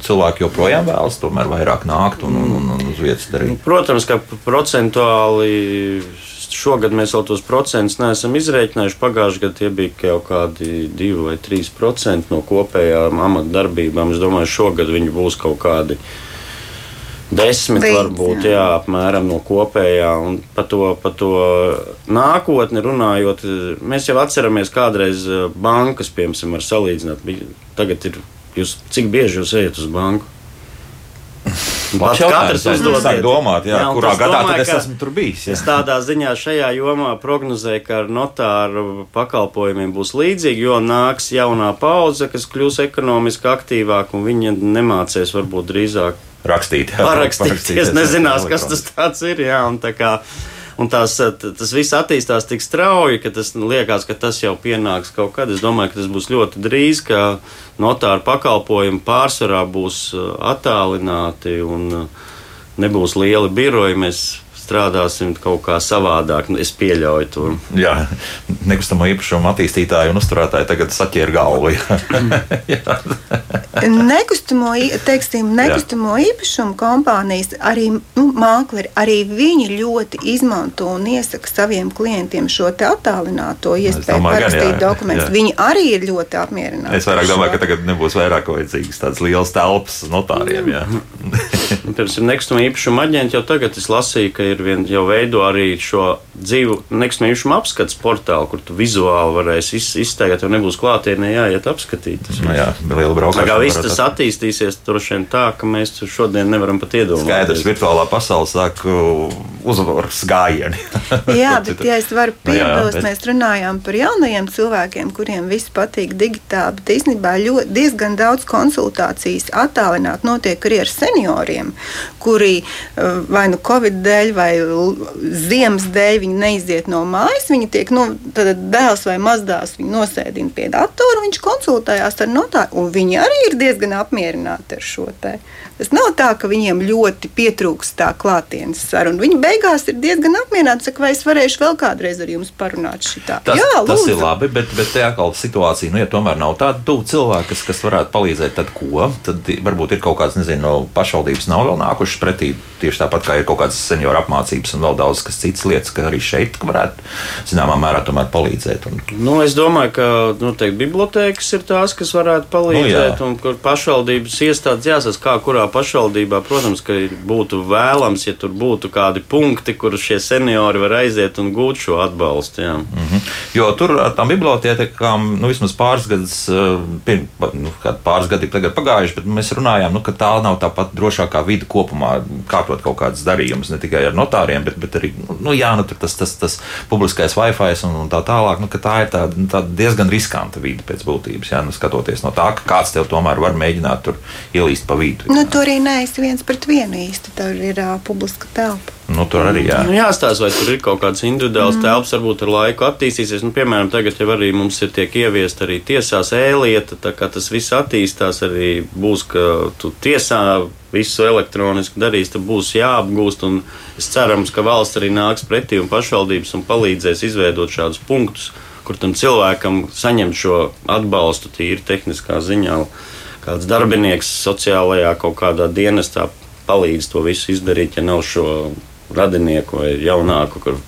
cilvēki joprojām vēlas tomēr vairāk nākt un, un, un, un uz vietas darīt? Nu, protams, ka procentuāli šogad mēs vēl tos procentus neesam izrēķinājuši. Pagājušajā gadā tie bija kaut kādi 2 vai 3% no kopējām amatdarbībām. Es domāju, šogad viņi būs kaut kādi 0,5%. Desmit Līdz, varbūt, jā. jā, apmēram no kopējā. Un par to, par to nākotni runājot, mēs jau atceramies, kādreiz eh, bankas, piemēram, var salīdzināt. Tagad ir, jūs, cik bieži jūs ejat uz banku? Pats katrs uzdod domāt, jā, jā, kurā gadā domāju, es esmu tur bijis. Jā. Es tādā ziņā šajā jomā prognozēju, ka ar notāru pakalpojumiem būs līdzīgi, jo nāks jaunā paudze, kas kļūs ekonomiski aktīvāk, un viņi nemācēs varbūt drīzāk rakstīt. Jā, parakstīt. parakstīt es nezinās, kas tas ir. Jā, tā kā, Un tās, tas viss attīstās tik strauji, ka tas liekas, ka tas jau pienāks kaut kad. Es domāju, ka tas būs ļoti drīz, ka notāra pakalpojumi pārsvarā būs attālināti un nebūs lieli biroji. Mēs strādāsim kaut kā savādāk. Nu, es pieļauju to. Jā, nekustamo īpašumu attīstītāji un uzturētāji tagad saķēra galvu. nekustamo, teiksim, nekustamo īpašumu kompānijas, arī nu, mākleri, arī viņi ļoti izmanto un iesaka saviem klientiem šo attālināto iespēju parakstīt dokumentus. Viņi arī ir ļoti apmierināti. Es vairāk domāju, ka tagad nebūs vairāk vajadzīgas tādas lielas telpas notāriem. Pirms ir nekustamo īpašumu aģenti jau tagad es lasīju, ka ir ir vien, jau veido arī šo dzīvu nekustamību apskats portālu, kur tu vizuāli varēsi iz, izteikt, jo nebūs klātienē jāiet apskatīt. Tas nu, jā, liela braukšana. Kā viss tas attīstīsies, droši vien tā, ka mēs šodien nevaram pat iedomāties. Skaidrs, virtuālā pasaule sāk uh, uzvaras gājieni. jā, bet ja es varu piebilst, bet... mēs runājām par jaunajiem cilvēkiem, kuriem viss patīk digitāli, bet īstenībā ļoti, diezgan daudz konsultācijas attālināt notiek arī ar senioriem, kuri uh, vai nu Covid dēļ vai vai ziemas dēļ viņi neiziet no mājas, viņi tiek nu, dēls vai mazdēls nosēdina pie datora, viņš konsultējās ar notāru, un viņi arī ir diezgan apmierināti ar šo te. Tas nav tā, ka viņiem ļoti pietrūkst tā klātienes saruna. Viņi beigās ir diezgan apmierināti, saka, vai es varēšu vēl kādreiz ar jums parunāt šitā. Tas, Jā, lūdzu. tas ir labi, bet, bet te atkal situācija, nu, ja tomēr nav tāda tuvu cilvēka, kas, kas varētu palīdzēt, tad ko? Tad varbūt ir kaut kāds, nezinu, no pašvaldības nav vēl nākušas pretī, tieši tāpat kā ir kaut kāds senioru apmācības un vēl daudz kas cits lietas, ka arī šeit varētu zināmā mērā palīdzēt. Un... Nu, es domāju, ka noteikti bibliotēkas ir tās, kas varētu palīdzēt, nu, un kur pašvaldības iestādes jāsas, kā kurā pašvaldībā, protams, ka būtu vēlams, ja tur būtu kādi punkti, kur šie seniori var aiziet un gūt šo atbalstu. Jā. Mm -hmm. Jo tur ar tām bibliotēkām, nu, vismaz pāris gadus, eh, pirms, nu, pāris gadi ir pagājuši, bet mēs runājām, nu, ka tā nav tā pat drošākā vide kopumā, kārtot kaut kādas darījumus, ne tikai ar notāriem, bet, bet arī nu, jā, nu, tas, tas, tas publiskais Wi-Fi un, un tā tālāk. Nu, tā ir tāda, nu, tāda diezgan riskanta vide pēc būtības. Jā, nu, skatoties no tā, ka kāds tev tomēr var mēģināt tur ielīst pa vidu. Nu, tur arī neesi viens pret vienu īsti. Tur ir uh, publiska telpa. Nu, tur arī jā. Nu, jāstāsta, vai tur ir kaut kāds individuāls mm. telpas, varbūt ar laiku attīstīsies. Nu, piemēram, tagad jau arī mums ir tiek ieviest arī tiesās ēlieta, tā kā tas viss attīstās, arī būs, ka tu tiesā visu elektroniski darīs, tad būs jāapgūst. Es cerams, ka valsts arī nāks pretī un pašvaldības un palīdzēs izveidot šādus punktus, kur tam cilvēkam saņemt šo atbalstu tīri tehniskā ziņā. Kāds darbinieks sociālajā kaut kādā dienestā palīdz to visu izdarīt, ja nav šo radinieku vai jaunāku, kur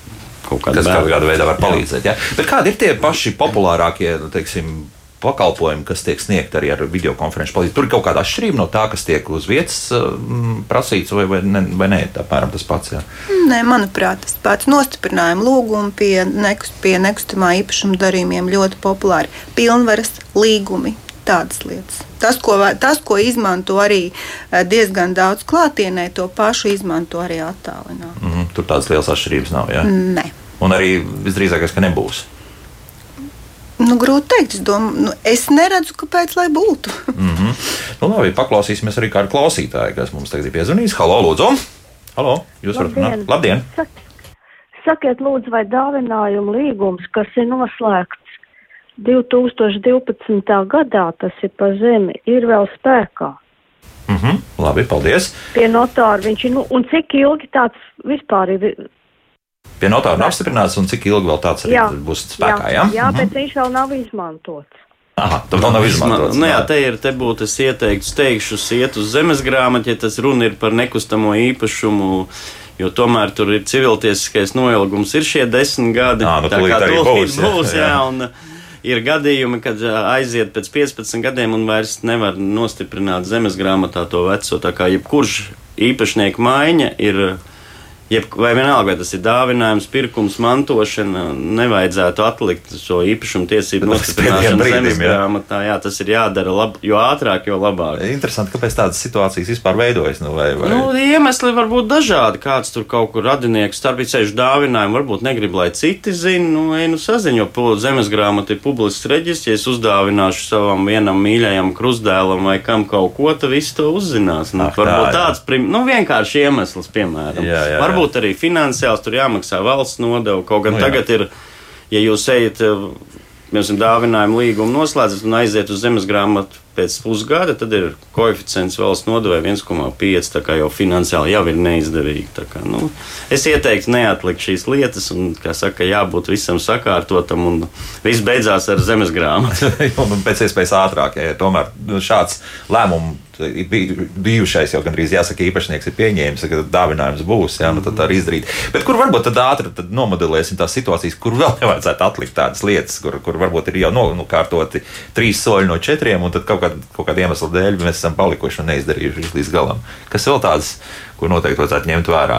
kaut kādā, kādā veidā var palīdzēt. Ja? Bet kādi ir tie paši populārākie, nu, teiksim, pakalpojumi, kas tiek sniegti arī ar videokonferenču palīdzību. Tur ir kaut kāda atšķirība no tā, kas tiek uz vietas um, prasīts, vai, vai, ne, vai nē, apmēram tas pats. Jā. Nē, manuprāt, tas pats nostiprinājuma lūgumi pie, nekust, pie nekustamā īpašuma darījumiem ļoti populāri. Pilnvaras līgumi tādas lietas. Tas ko, tas, ko izmanto arī eh, diezgan daudz klātienē, to pašu izmanto arī attālināti. Mm -hmm. Tur tādas lielas atšķirības nav. Ja? Nē. Un arī visdrīzākais, ka nebūs. Nu, grūti pateikt. Es, domāju, nu, es neredzu, kāpēc lai būtu. mm -hmm. nu, labi, paklausīsimies arī kādu klausītāju, kas mums tagad ir piezvanījis. Halo, Lūdzu! Halo, jūs varat runāt? Labdien! Sakiet, lūdzu, vai dāvinājuma līgums, kas ir noslēgts 2012. gadā tas ir pa zemi, ir vēl spēkā. Mm -hmm, labi, paldies. Pie notāra viņš ir, nu, un cik ilgi tāds vispār ir? Pie notāra nav apstiprināts, un cik ilgi vēl tāds jā, būs spēkā, jā? Jā, jā mm -hmm. bet viņš vēl nav izmantots. Aha, tā vēl nav izmantots. Nu, jā, te ir, te būtu es ieteiktu steigšu iet uz zemes grāmatu, ja tas runa ir par nekustamo īpašumu jo tomēr tur ir civiltiesiskais noilgums, ir šie desmit gadi. À, nu, tā kā tur būs, būs, jā, jā, un, ir gadījumi, kad aiziet pēc 15 gadiem un vairs nevar nostiprināt zemes grāmatā to veco. Tā kā jebkurš īpašnieku maiņa ir jeb, vai vienalga, vai tas ir dāvinājums, pirkums, mantošana, nevajadzētu atlikt šo īpašumu tiesību nostiprināšanu zemes grāmatā. Jā, tas ir jādara lab, jo ātrāk, jo labāk. Interesanti, kāpēc tādas situācijas vispār veidojas. Nu, vai, vai... Nu, iemesli var būt dažādi. Kāds tur kaut kur radinieks starpīcējuši dāvinājumu, varbūt negrib, lai citi zina, nu, ej, nu saziņo, zemes grāmata ir publisks reģistrs, ja es uzdāvināšu savam vienam mīļajam krustdēlam vai kam kaut ko, tad viss to uzzinās. Nu, Ach, varbūt tā, tāds, prim... nu, vienkārši iemesls, piemēram. Jā, jā, jā. Varbūt jābūt arī finansiāls, tur jāmaksā valsts nodeva. Kaut gan nu, jā. tagad ir, ja jūs ejat, piemēram, dāvinājumu līgumu noslēdzat un aiziet uz zemes grāmatu pēc pusgada, tad ir koeficients valsts nodevē 1,5. Tā kā jau finansiāli jau ir neizdevīgi. Kā, nu, es ieteiktu neatlikt šīs lietas, un, kā saka, jābūt visam sakārtotam, un viss beidzās ar zemes grāmatu. pēc iespējas ātrāk, ja tomēr nu, šāds lēmums bijušais jau gandrīz jāsaka, īpašnieks ir pieņēmis, ka dāvinājums būs. Jā, nu, tad arī izdarīt. Bet kur varbūt tad ātri tad nomodelēsim tās situācijas, kur vēl nevajadzētu atlikt tādas lietas, kur, kur varbūt ir jau nokārtoti trīs soļi no četriem, un tad kaut, kād, kaut kāda iemesla dēļ mēs esam palikuši un neizdarījuši līdz galam. Kas vēl tādas? Ko noteikti vajadzētu ņemt vērā?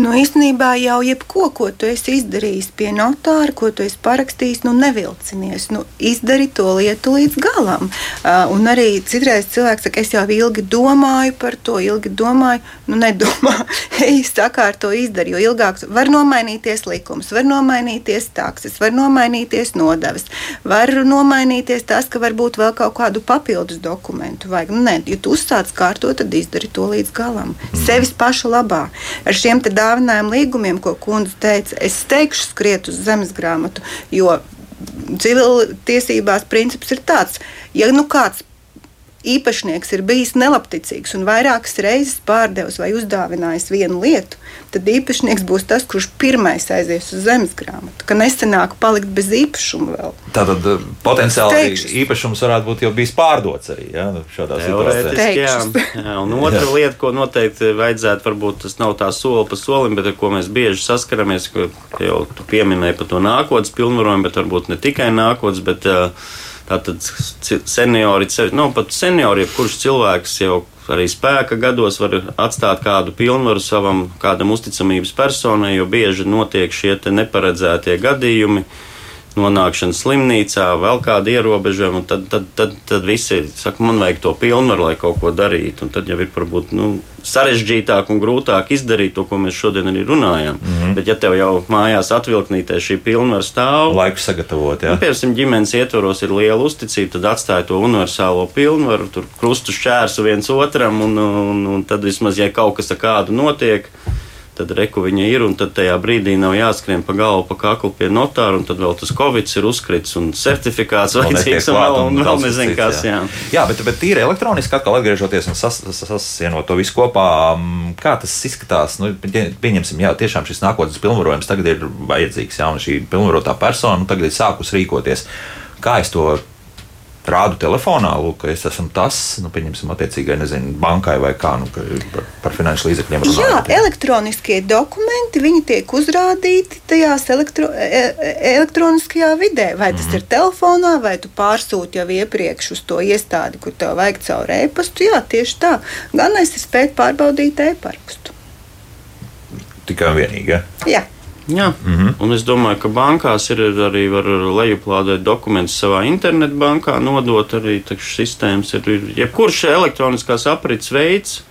Nu, īstenībā jau jebko, ko tu esi izdarījis pie notāra, ko tu esi parakstījis, nu, nevilcinies. Nu, izdari to lietu līdz galam. Uh, un arī citreiz cilvēks saka, es jau ilgi domāju par to, ilgi domāju, nu, nedomā, ej, sakārto izdari, jo ilgāk var nomainīties likums, var nomainīties takses, var nomainīties nodevas, var nomainīties tas, ka varbūt vēl kaut kādu papildus dokumentu vajag. Nu, nē, ja tu uzsāc kārtot, tad izdari to līdz galam. Mm. Sevis paša labā. Ar šiem dāvinājumu līgumiem, ko kundze teica, es steigšu skriet uz zemes grāmatu, jo civiltiesībās princips ir tāds, ja nu kāds īpašnieks ir bijis nelabticīgs un vairākas reizes pārdevis vai uzdāvinājis vienu lietu, tad īpašnieks būs tas, kurš pirmais aizies uz zemes grāmatu, ka nesenāk palikt bez īpašuma vēl. Tātad eh, potenciāli Teikšus. īpašums varētu būt jau bijis pārdots arī ja, nu, šādā situācijā. Jā, jā, un otra jā. lieta, ko noteikti vajadzētu, varbūt tas nav tā soli pa solim, bet ar ko mēs bieži saskaramies, ko jau tu pieminēji par to nākotnes pilnvarojumu, bet varbūt ne tikai nākotnes, bet uh, Tātad seniori, nu, pat seniori, kurš cilvēks jau arī spēka gados var atstāt kādu pilnvaru savam, kādam uzticamības personai, jo bieži notiek šie neparedzētie gadījumi nonākšana slimnīcā, vēl kāda ierobežojuma, tad, tad, tad, tad visi saka, man vajag to pilnvaru, lai kaut ko darītu. Un tad jau ir varbūt nu, sarežģītāk un grūtāk izdarīt to, ko mēs šodien arī runājam. Mm -hmm. Bet, ja tev jau mājās atvilknītē šī pilnvara stāv, laiku sagatavot, ja? nu, piemēram, ģimenes ietvaros ir liela uzticība, tad atstāja to universālo pilnvaru, tur krustu šķērsu viens otram, un, un, un tad vismaz, ja kaut kas kādu notiek, tad reku viņa ir, un tad tajā brīdī nav jāskrien pa galvu, pa kaklu pie notāra, un tad vēl tas covid ir uzkrits un certifikāts vajadzīgs, un, vēl, un, vēl nezinu, kas. Jā, jā. bet, bet tīri elektroniski atkal atgriežoties un sas, sasienot to visu kopā, kā tas izskatās, nu, pieņemsim, jā, tiešām šis nākotnes pilnvarojums tagad ir vajadzīgs, jā, un šī pilnvarotā persona nu, tagad ir sākus rīkoties. Kā es to rādu telefonā, lūk, ka es esmu tas, nu, pieņemsim, attiecīgai, nezinu, bankai vai kā, nu, par, par finanšu līdzekļiem runājot. Jā, jā, elektroniskie dokumenti, viņi tiek uzrādīti tajās elektro, e, e, elektroniskajā vidē. Vai tas mm -hmm. ir telefonā, vai tu pārsūti jau iepriekš uz to iestādi, kur tev vajag caur e-pastu. Jā, tieši tā. Gan es spēju pārbaudīt e-pastu. Tikai un vienīgi. Ja? Jā. Jā, mm -hmm. un es domāju, ka bankās ir arī var lejuplādēt dokumentus savā internetbankā, nodot arī sistēmas. Ir, ir jebkurš elektroniskās aprits veids.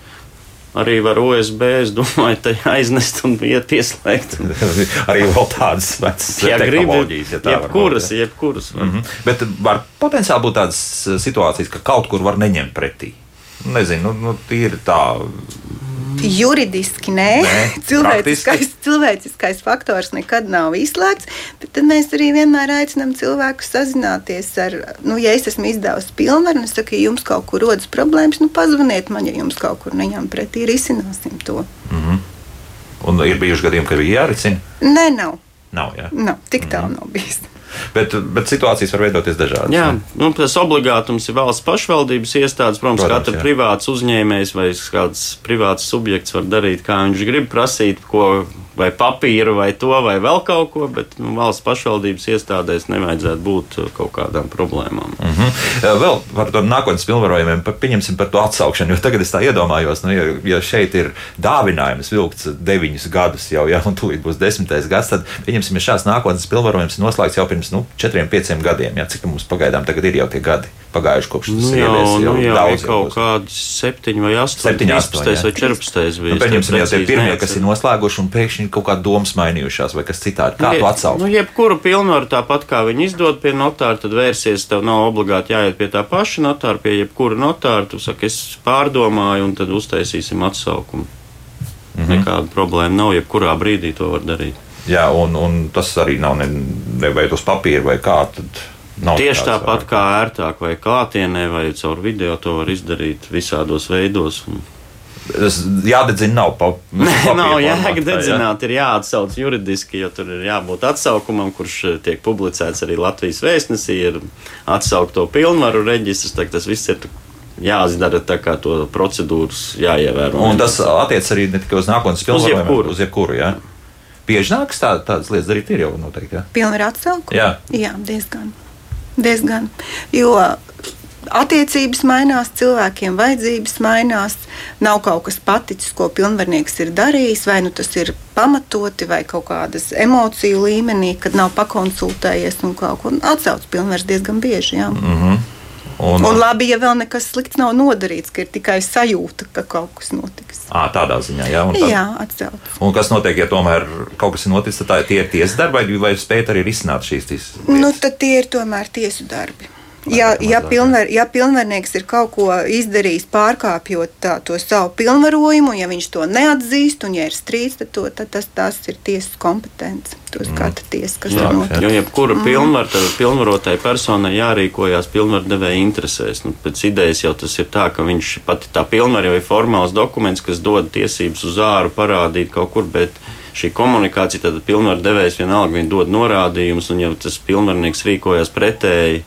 Arī var USB, es domāju, tā aiznest un pieslēgt. arī vēl tādas vecas ja tehnoloģijas, ja tā jebkuras, būt, ja. jebkuras. Var. Mm -hmm. Bet var potenciāli būt tādas situācijas, ka kaut kur var neņemt pretī. Nezinu, nu, nu, tīri tā Juridiski nē, nē cilvēciskais, cilvēciskais faktors nekad nav izslēgts. Tad mēs arī vienmēr aicinām cilvēkus sazināties ar, nu, ja es esmu izdevusi pilnvaru, un es saku, ja jums kaut kur rodas problēmas, nu, pazvaniet man, ja jums kaut kur neņem pretī, risināsim to. Mm -hmm. Un ir bijuši gadījumi, kad bija jāricina? Nē, nav. Nav, jā. nav tik tālu mm -hmm. nav bijis. Bet, bet situācijas var veidoties dažādas. Jā, nu, tas obligātums ir valsts pašvaldības iestādes. Protams, Protams katra privāts uzņēmējs vai kāds privāts subjekts var darīt, kā viņš grib, prasīt, ko vai papīru, vai to, vai vēl kaut ko, bet nu, valsts pašvaldības iestādēs nevajadzētu būt kaut kādām problēmām. Mm -hmm. Vēl par to nākotnes pilnvarojumiem, pieņemsim par to atsaukšanu, jo tagad es tā iedomājos, nu, ja, ja šeit ir dāvinājums vilkts deviņus gadus jau, ja, un tūlīt būs desmitais gads, tad pieņemsim, ja šāds nākotnes pilnvarojums ir noslēgts jau pirms nu, četriem, pieciem gadiem, ja, cik mums pagaidām tagad ir jau tie gadi pagājuši kopš tas nu, ievies, jau, nu, jau daudz. Jau kaut kādi septiņi vai astoņi, 7, 8, vai 14 bija. Nu, pieņemsim, jau tie pirmie, kas ir noslēguši un pēkšņi kaut kāda domas mainījušās vai kas citādi. Kā tu atsauc? Nu, jebkuru pilnvaru tāpat kā viņi izdod pie notāra, tad vērsies, tev nav obligāti jāiet pie tā paša notāra, pie jebkura notāra. Tu saki, es pārdomāju un tad uztaisīsim atsaukumu. Mm -hmm. Nekāda problēma nav, jebkurā brīdī to var darīt. Jā, un, un tas arī nav ne, ne vai uz papīra vai kā. Nav Tieši tāpat kā ērtāk, vai klātienē, vai caur video to var izdarīt visādos veidos. Un... Jādedzina nav pa, Nē, nav jēga dedzināt, jā. ir jāatsauc juridiski, jo tur ir jābūt atsaukumam, kurš eh, tiek publicēts arī Latvijas vēstnesī, ir atsaukto pilnvaru reģistrs, tas viss ir jāizdara tā kā to procedūras jāievēro. Un tas attiec arī ne tikai uz nākotnes pilnvaru, uz jebkuru. Uz jebkuru jā. Bieži nāks tā, tādas lietas darīt, ir jau noteikti. Pilnvaru atsaukumu? Jā. jā, diezgan. Diezgan. Jo attiecības mainās, cilvēkiem vajadzības mainās, nav kaut kas paticis, ko pilnvarnieks ir darījis, vai nu tas ir pamatoti, vai kaut kādas emociju līmenī, kad nav pakonsultējies un kaut ko atsauc pilnvars diezgan bieži. Jā. Mm -hmm. Un, un labi, ja vēl nekas slikts nav nodarīts, ka ir tikai sajūta, ka kaut kas notiks. À, tādā ziņā, jā. Tad, jā, atcelt. Un kas notiek, ja tomēr kaut kas ir noticis, tad tā, tie ir tiesas darbi, vai, vai spēt arī risināt šīs tiesas? Nu, tad tie ir tomēr tiesu darbi. Ja, ja, pilnvar, ja pilnvarnieks ir kaut ko izdarījis, pārkāpjot tā, to savu pilnvarojumu, ja viņš to neatzīst un ja ir strīds, tad, to, tad tas, tas ir tiesas kompetence. To skata mm. tiesa, kas Jā, jo jebkura mm. pilnvar, pilnvarotai personai jārīkojās pilnvardevēja interesēs. Nu, pēc idejas jau tas ir tā, ka viņš pati tā pilnvar jau ir formāls dokuments, kas dod tiesības uz āru parādīt kaut kur, bet šī komunikācija, tad pilnvardevējs vienalga viņa dod norādījumus, un ja tas pilnvarnieks rīkojas pretēji,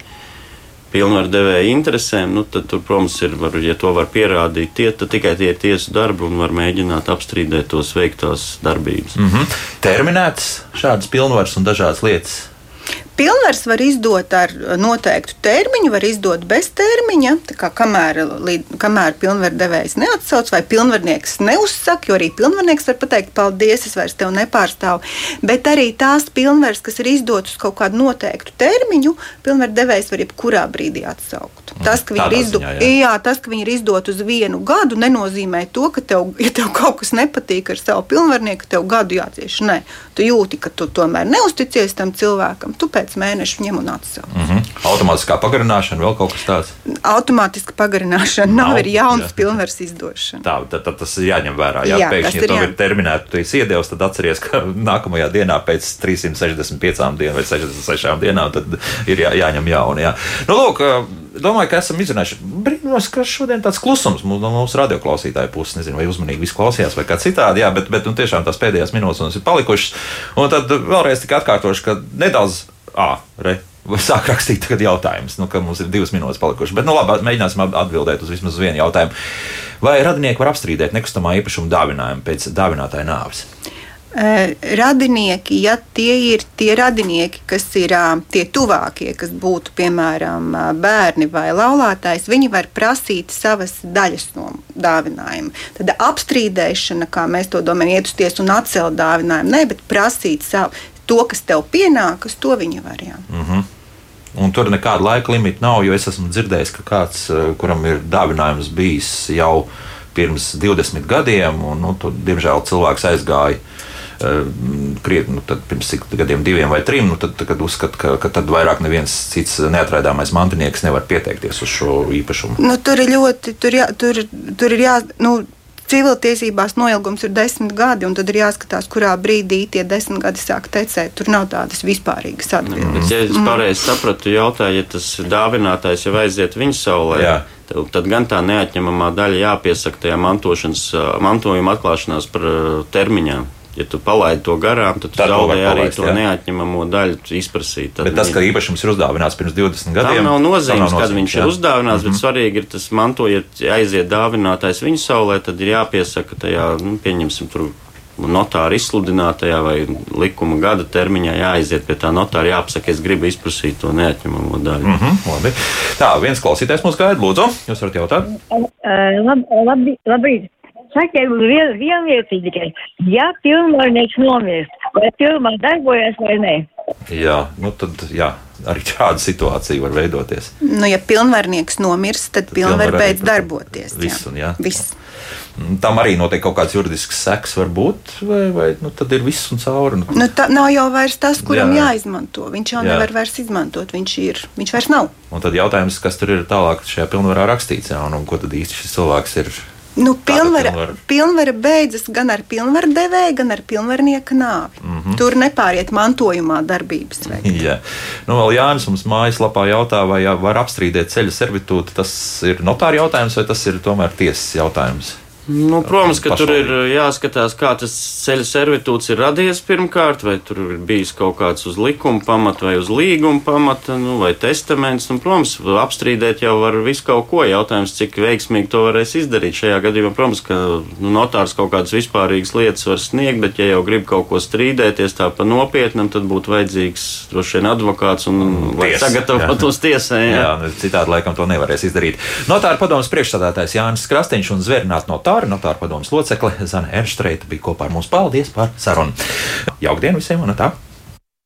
pilnvardevēja interesēm, nu, tad, tur, protams, ir, var, ja to var pierādīt, tie, tad tikai tie ir tiesu darbi un var mēģināt apstrīdēt tos veiktās darbības. Mm -hmm. Terminētas šādas pilnvaras un dažādas lietas Pilnvars var izdot ar noteiktu termiņu, var izdot bez termiņa, kā kamēr, līd, kamēr pilnvardevējs neatsauc vai pilnvarnieks neuzsaka, jo arī pilnvarnieks var pateikt, paldies, es vairs tevi nepārstāvu. Bet arī tās pilnvaras, kas ir izdotas kaut kādu noteiktu termiņu, pilnvardevējs var jebkurā brīdī atsaukt. Mm, tas, ka viņi ir, izdo... jā. Jā, tas, ka viņi ir izdot uz vienu gadu, nenozīmē to, ka tev, ja tev kaut kas nepatīk ar savu pilnvarnieku, tev gadu jācieš. Nē, tu jūti, ka tu tomēr neusticies tam cilvēkam. Tu pēc pēc mēneša ņem un atsauc. Mm -hmm. Automātiskā pagarināšana, vēl kaut kas tāds? Automātiska pagarināšana nav, nav ir jauns pilnvars izdošana. Tā, tad, tad tas ir jāņem vērā. Jā, jā pēkšņi, ja tev ir terminēta, tu esi iedevis, tad atceries, ka nākamajā dienā pēc 365 dienām vai 66 dienām tad ir jā, jāņem jauni. Jā. Nu, lūk, domāju, ka esam izrunājuši. Brīnos, ka šodien tāds klusums mums no mūsu radioklausītāju puses. Nezinu, vai uzmanīgi viss klausījās vai kā citādi, jā, bet, bet nu, tiešām tās pēdējās minūtes mums ir palikušas. Un tad vēlreiz tikai atkārtošu, ka nedaudz ah, re, sāk rakstīt jautājumus, nu, ka mums ir divas minūtes palikušas. Bet, nu, labi, mēģināsim atbildēt uz vismaz vienu jautājumu. Vai radinieki var apstrīdēt nekustamā īpašuma dāvinājumu pēc dāvinātāja nāves? Radinieki, ja tie ir tie radinieki, kas ir tie tuvākie, kas būtu piemēram bērni vai laulātājs, viņi var prasīt savas daļas no dāvinājuma. Tad apstrīdēšana, kā mēs to domājam, iet uz tiesu un atcelt dāvinājumu, ne, bet prasīt savu to, kas tev pienākas, to viņa var. Jā. Mm -hmm. Un tur nekāda laika limita nav, jo es esmu dzirdējis, ka kāds, eh, kuram ir dāvinājums bijis jau pirms 20 gadiem, un nu, tur, diemžēl cilvēks aizgāja uh, krietni nu, pirms cik gadiem, diviem vai trim, nu, tad, kad uzskata, ka, ka tad vairāk neviens cits neatraidāmais mantinieks nevar pieteikties uz šo īpašumu. Nu, tur ir ļoti, tur, jā, tur, tur ir jā. Nu, civiltiesībās noilgums ir desmit gadi, un tad ir jāskatās, kurā brīdī tie desmit gadi sāk tecēt. Tur nav tādas vispārīgas atbildes. Ja es mm. pareizi sapratu, jautāju, ja tas dāvinātājs jau aiziet viņa saulē. Jā. Tad gan tā neatņemamā daļa jāpiesaka tajā mantošanas, mantojuma atklāšanās par termiņām ja tu palaidi to garām, tad tu zaudē arī palaist, to jā. neatņemamo daļu izprasīt. Tad bet tas, ka īpašums ir uzdāvināts pirms 20 gadiem, tam nav nozīmes, kad viņš jā. ir uzdāvināts, mm -hmm. bet svarīgi ir tas mantojot, ja aiziet dāvinātājs viņa saulē, tad ir jāpiesaka tajā, nu, pieņemsim, tur notāra izsludinātajā vai likuma gada termiņā jāaiziet pie tā notāra, jāapsaka, es gribu izprasīt to neatņemamo daļu. Mm -hmm, labi. Tā, viens klausītājs mums gaida, lūdzu, jūs varat jautāt? Uh, labi, labi, sakiet vien, vienu lietu tikai. Ja pilnvarnieks nomirst, vai pilnvar darbojas vai nē? Jā, nu tad jā, arī tāda situācija var veidoties. Nu, ja pilnvarnieks nomirst, tad, tad pilnvar beidz darboties. Viss, un, jā. Viss. Tam arī notiek kaut kāds juridisks seks, varbūt, vai, vai nu, tad ir viss un cauri. Nu, nu, tā nav jau vairs tas, kuram jā. jāizmanto. Viņš jau jā. nevar vairs izmantot, viņš ir, viņš vairs nav. Un tad jautājums, kas tur ir tālāk šajā pilnvarā rakstīts, jā, un, un ko tad īsti šis cilvēks ir Nu, pilnvara, pilnvara? pilnvara beidzas gan ar pilnvaru devēju, gan ar pilnvarnieka nāvi. Mm -hmm. Tur nepāriet mantojumā darbības veidā. Jā, nu, vēl Jānis mums mājaslapā jautā, vai var apstrīdēt ceļa servitūtu. Tas ir notāra jautājums vai tas ir tomēr tiesas jautājums? Nu, protams, ka pašlaik. tur ir uh, jāskatās, kā tas ceļu servitūts ir radies pirmkārt, vai tur ir bijis kaut kāds uz likuma pamata vai uz līguma pamata, nu, vai testaments. Nu, protams, apstrīdēt jau var visu kaut ko. Jautājums, cik veiksmīgi to varēs izdarīt šajā gadījumā. Protams, ka nu, notārs kaut kādas vispārīgas lietas var sniegt, bet, ja jau grib kaut ko strīdēties tā pa nopietnam, tad būtu vajadzīgs droši vien advokāts un Ties, sagatavot uz tiesai. Jā. jā, nu, citādi laikam to nevarēs izdarīt. Notāra padomas priekšstādātājs Jānis Krastiņš un Zvērnāt notārs. Kāra, notāra padomus locekle Zana Ernštreita bija kopā ar mums. Paldies par sarunu! Jauktdien visiem un tā!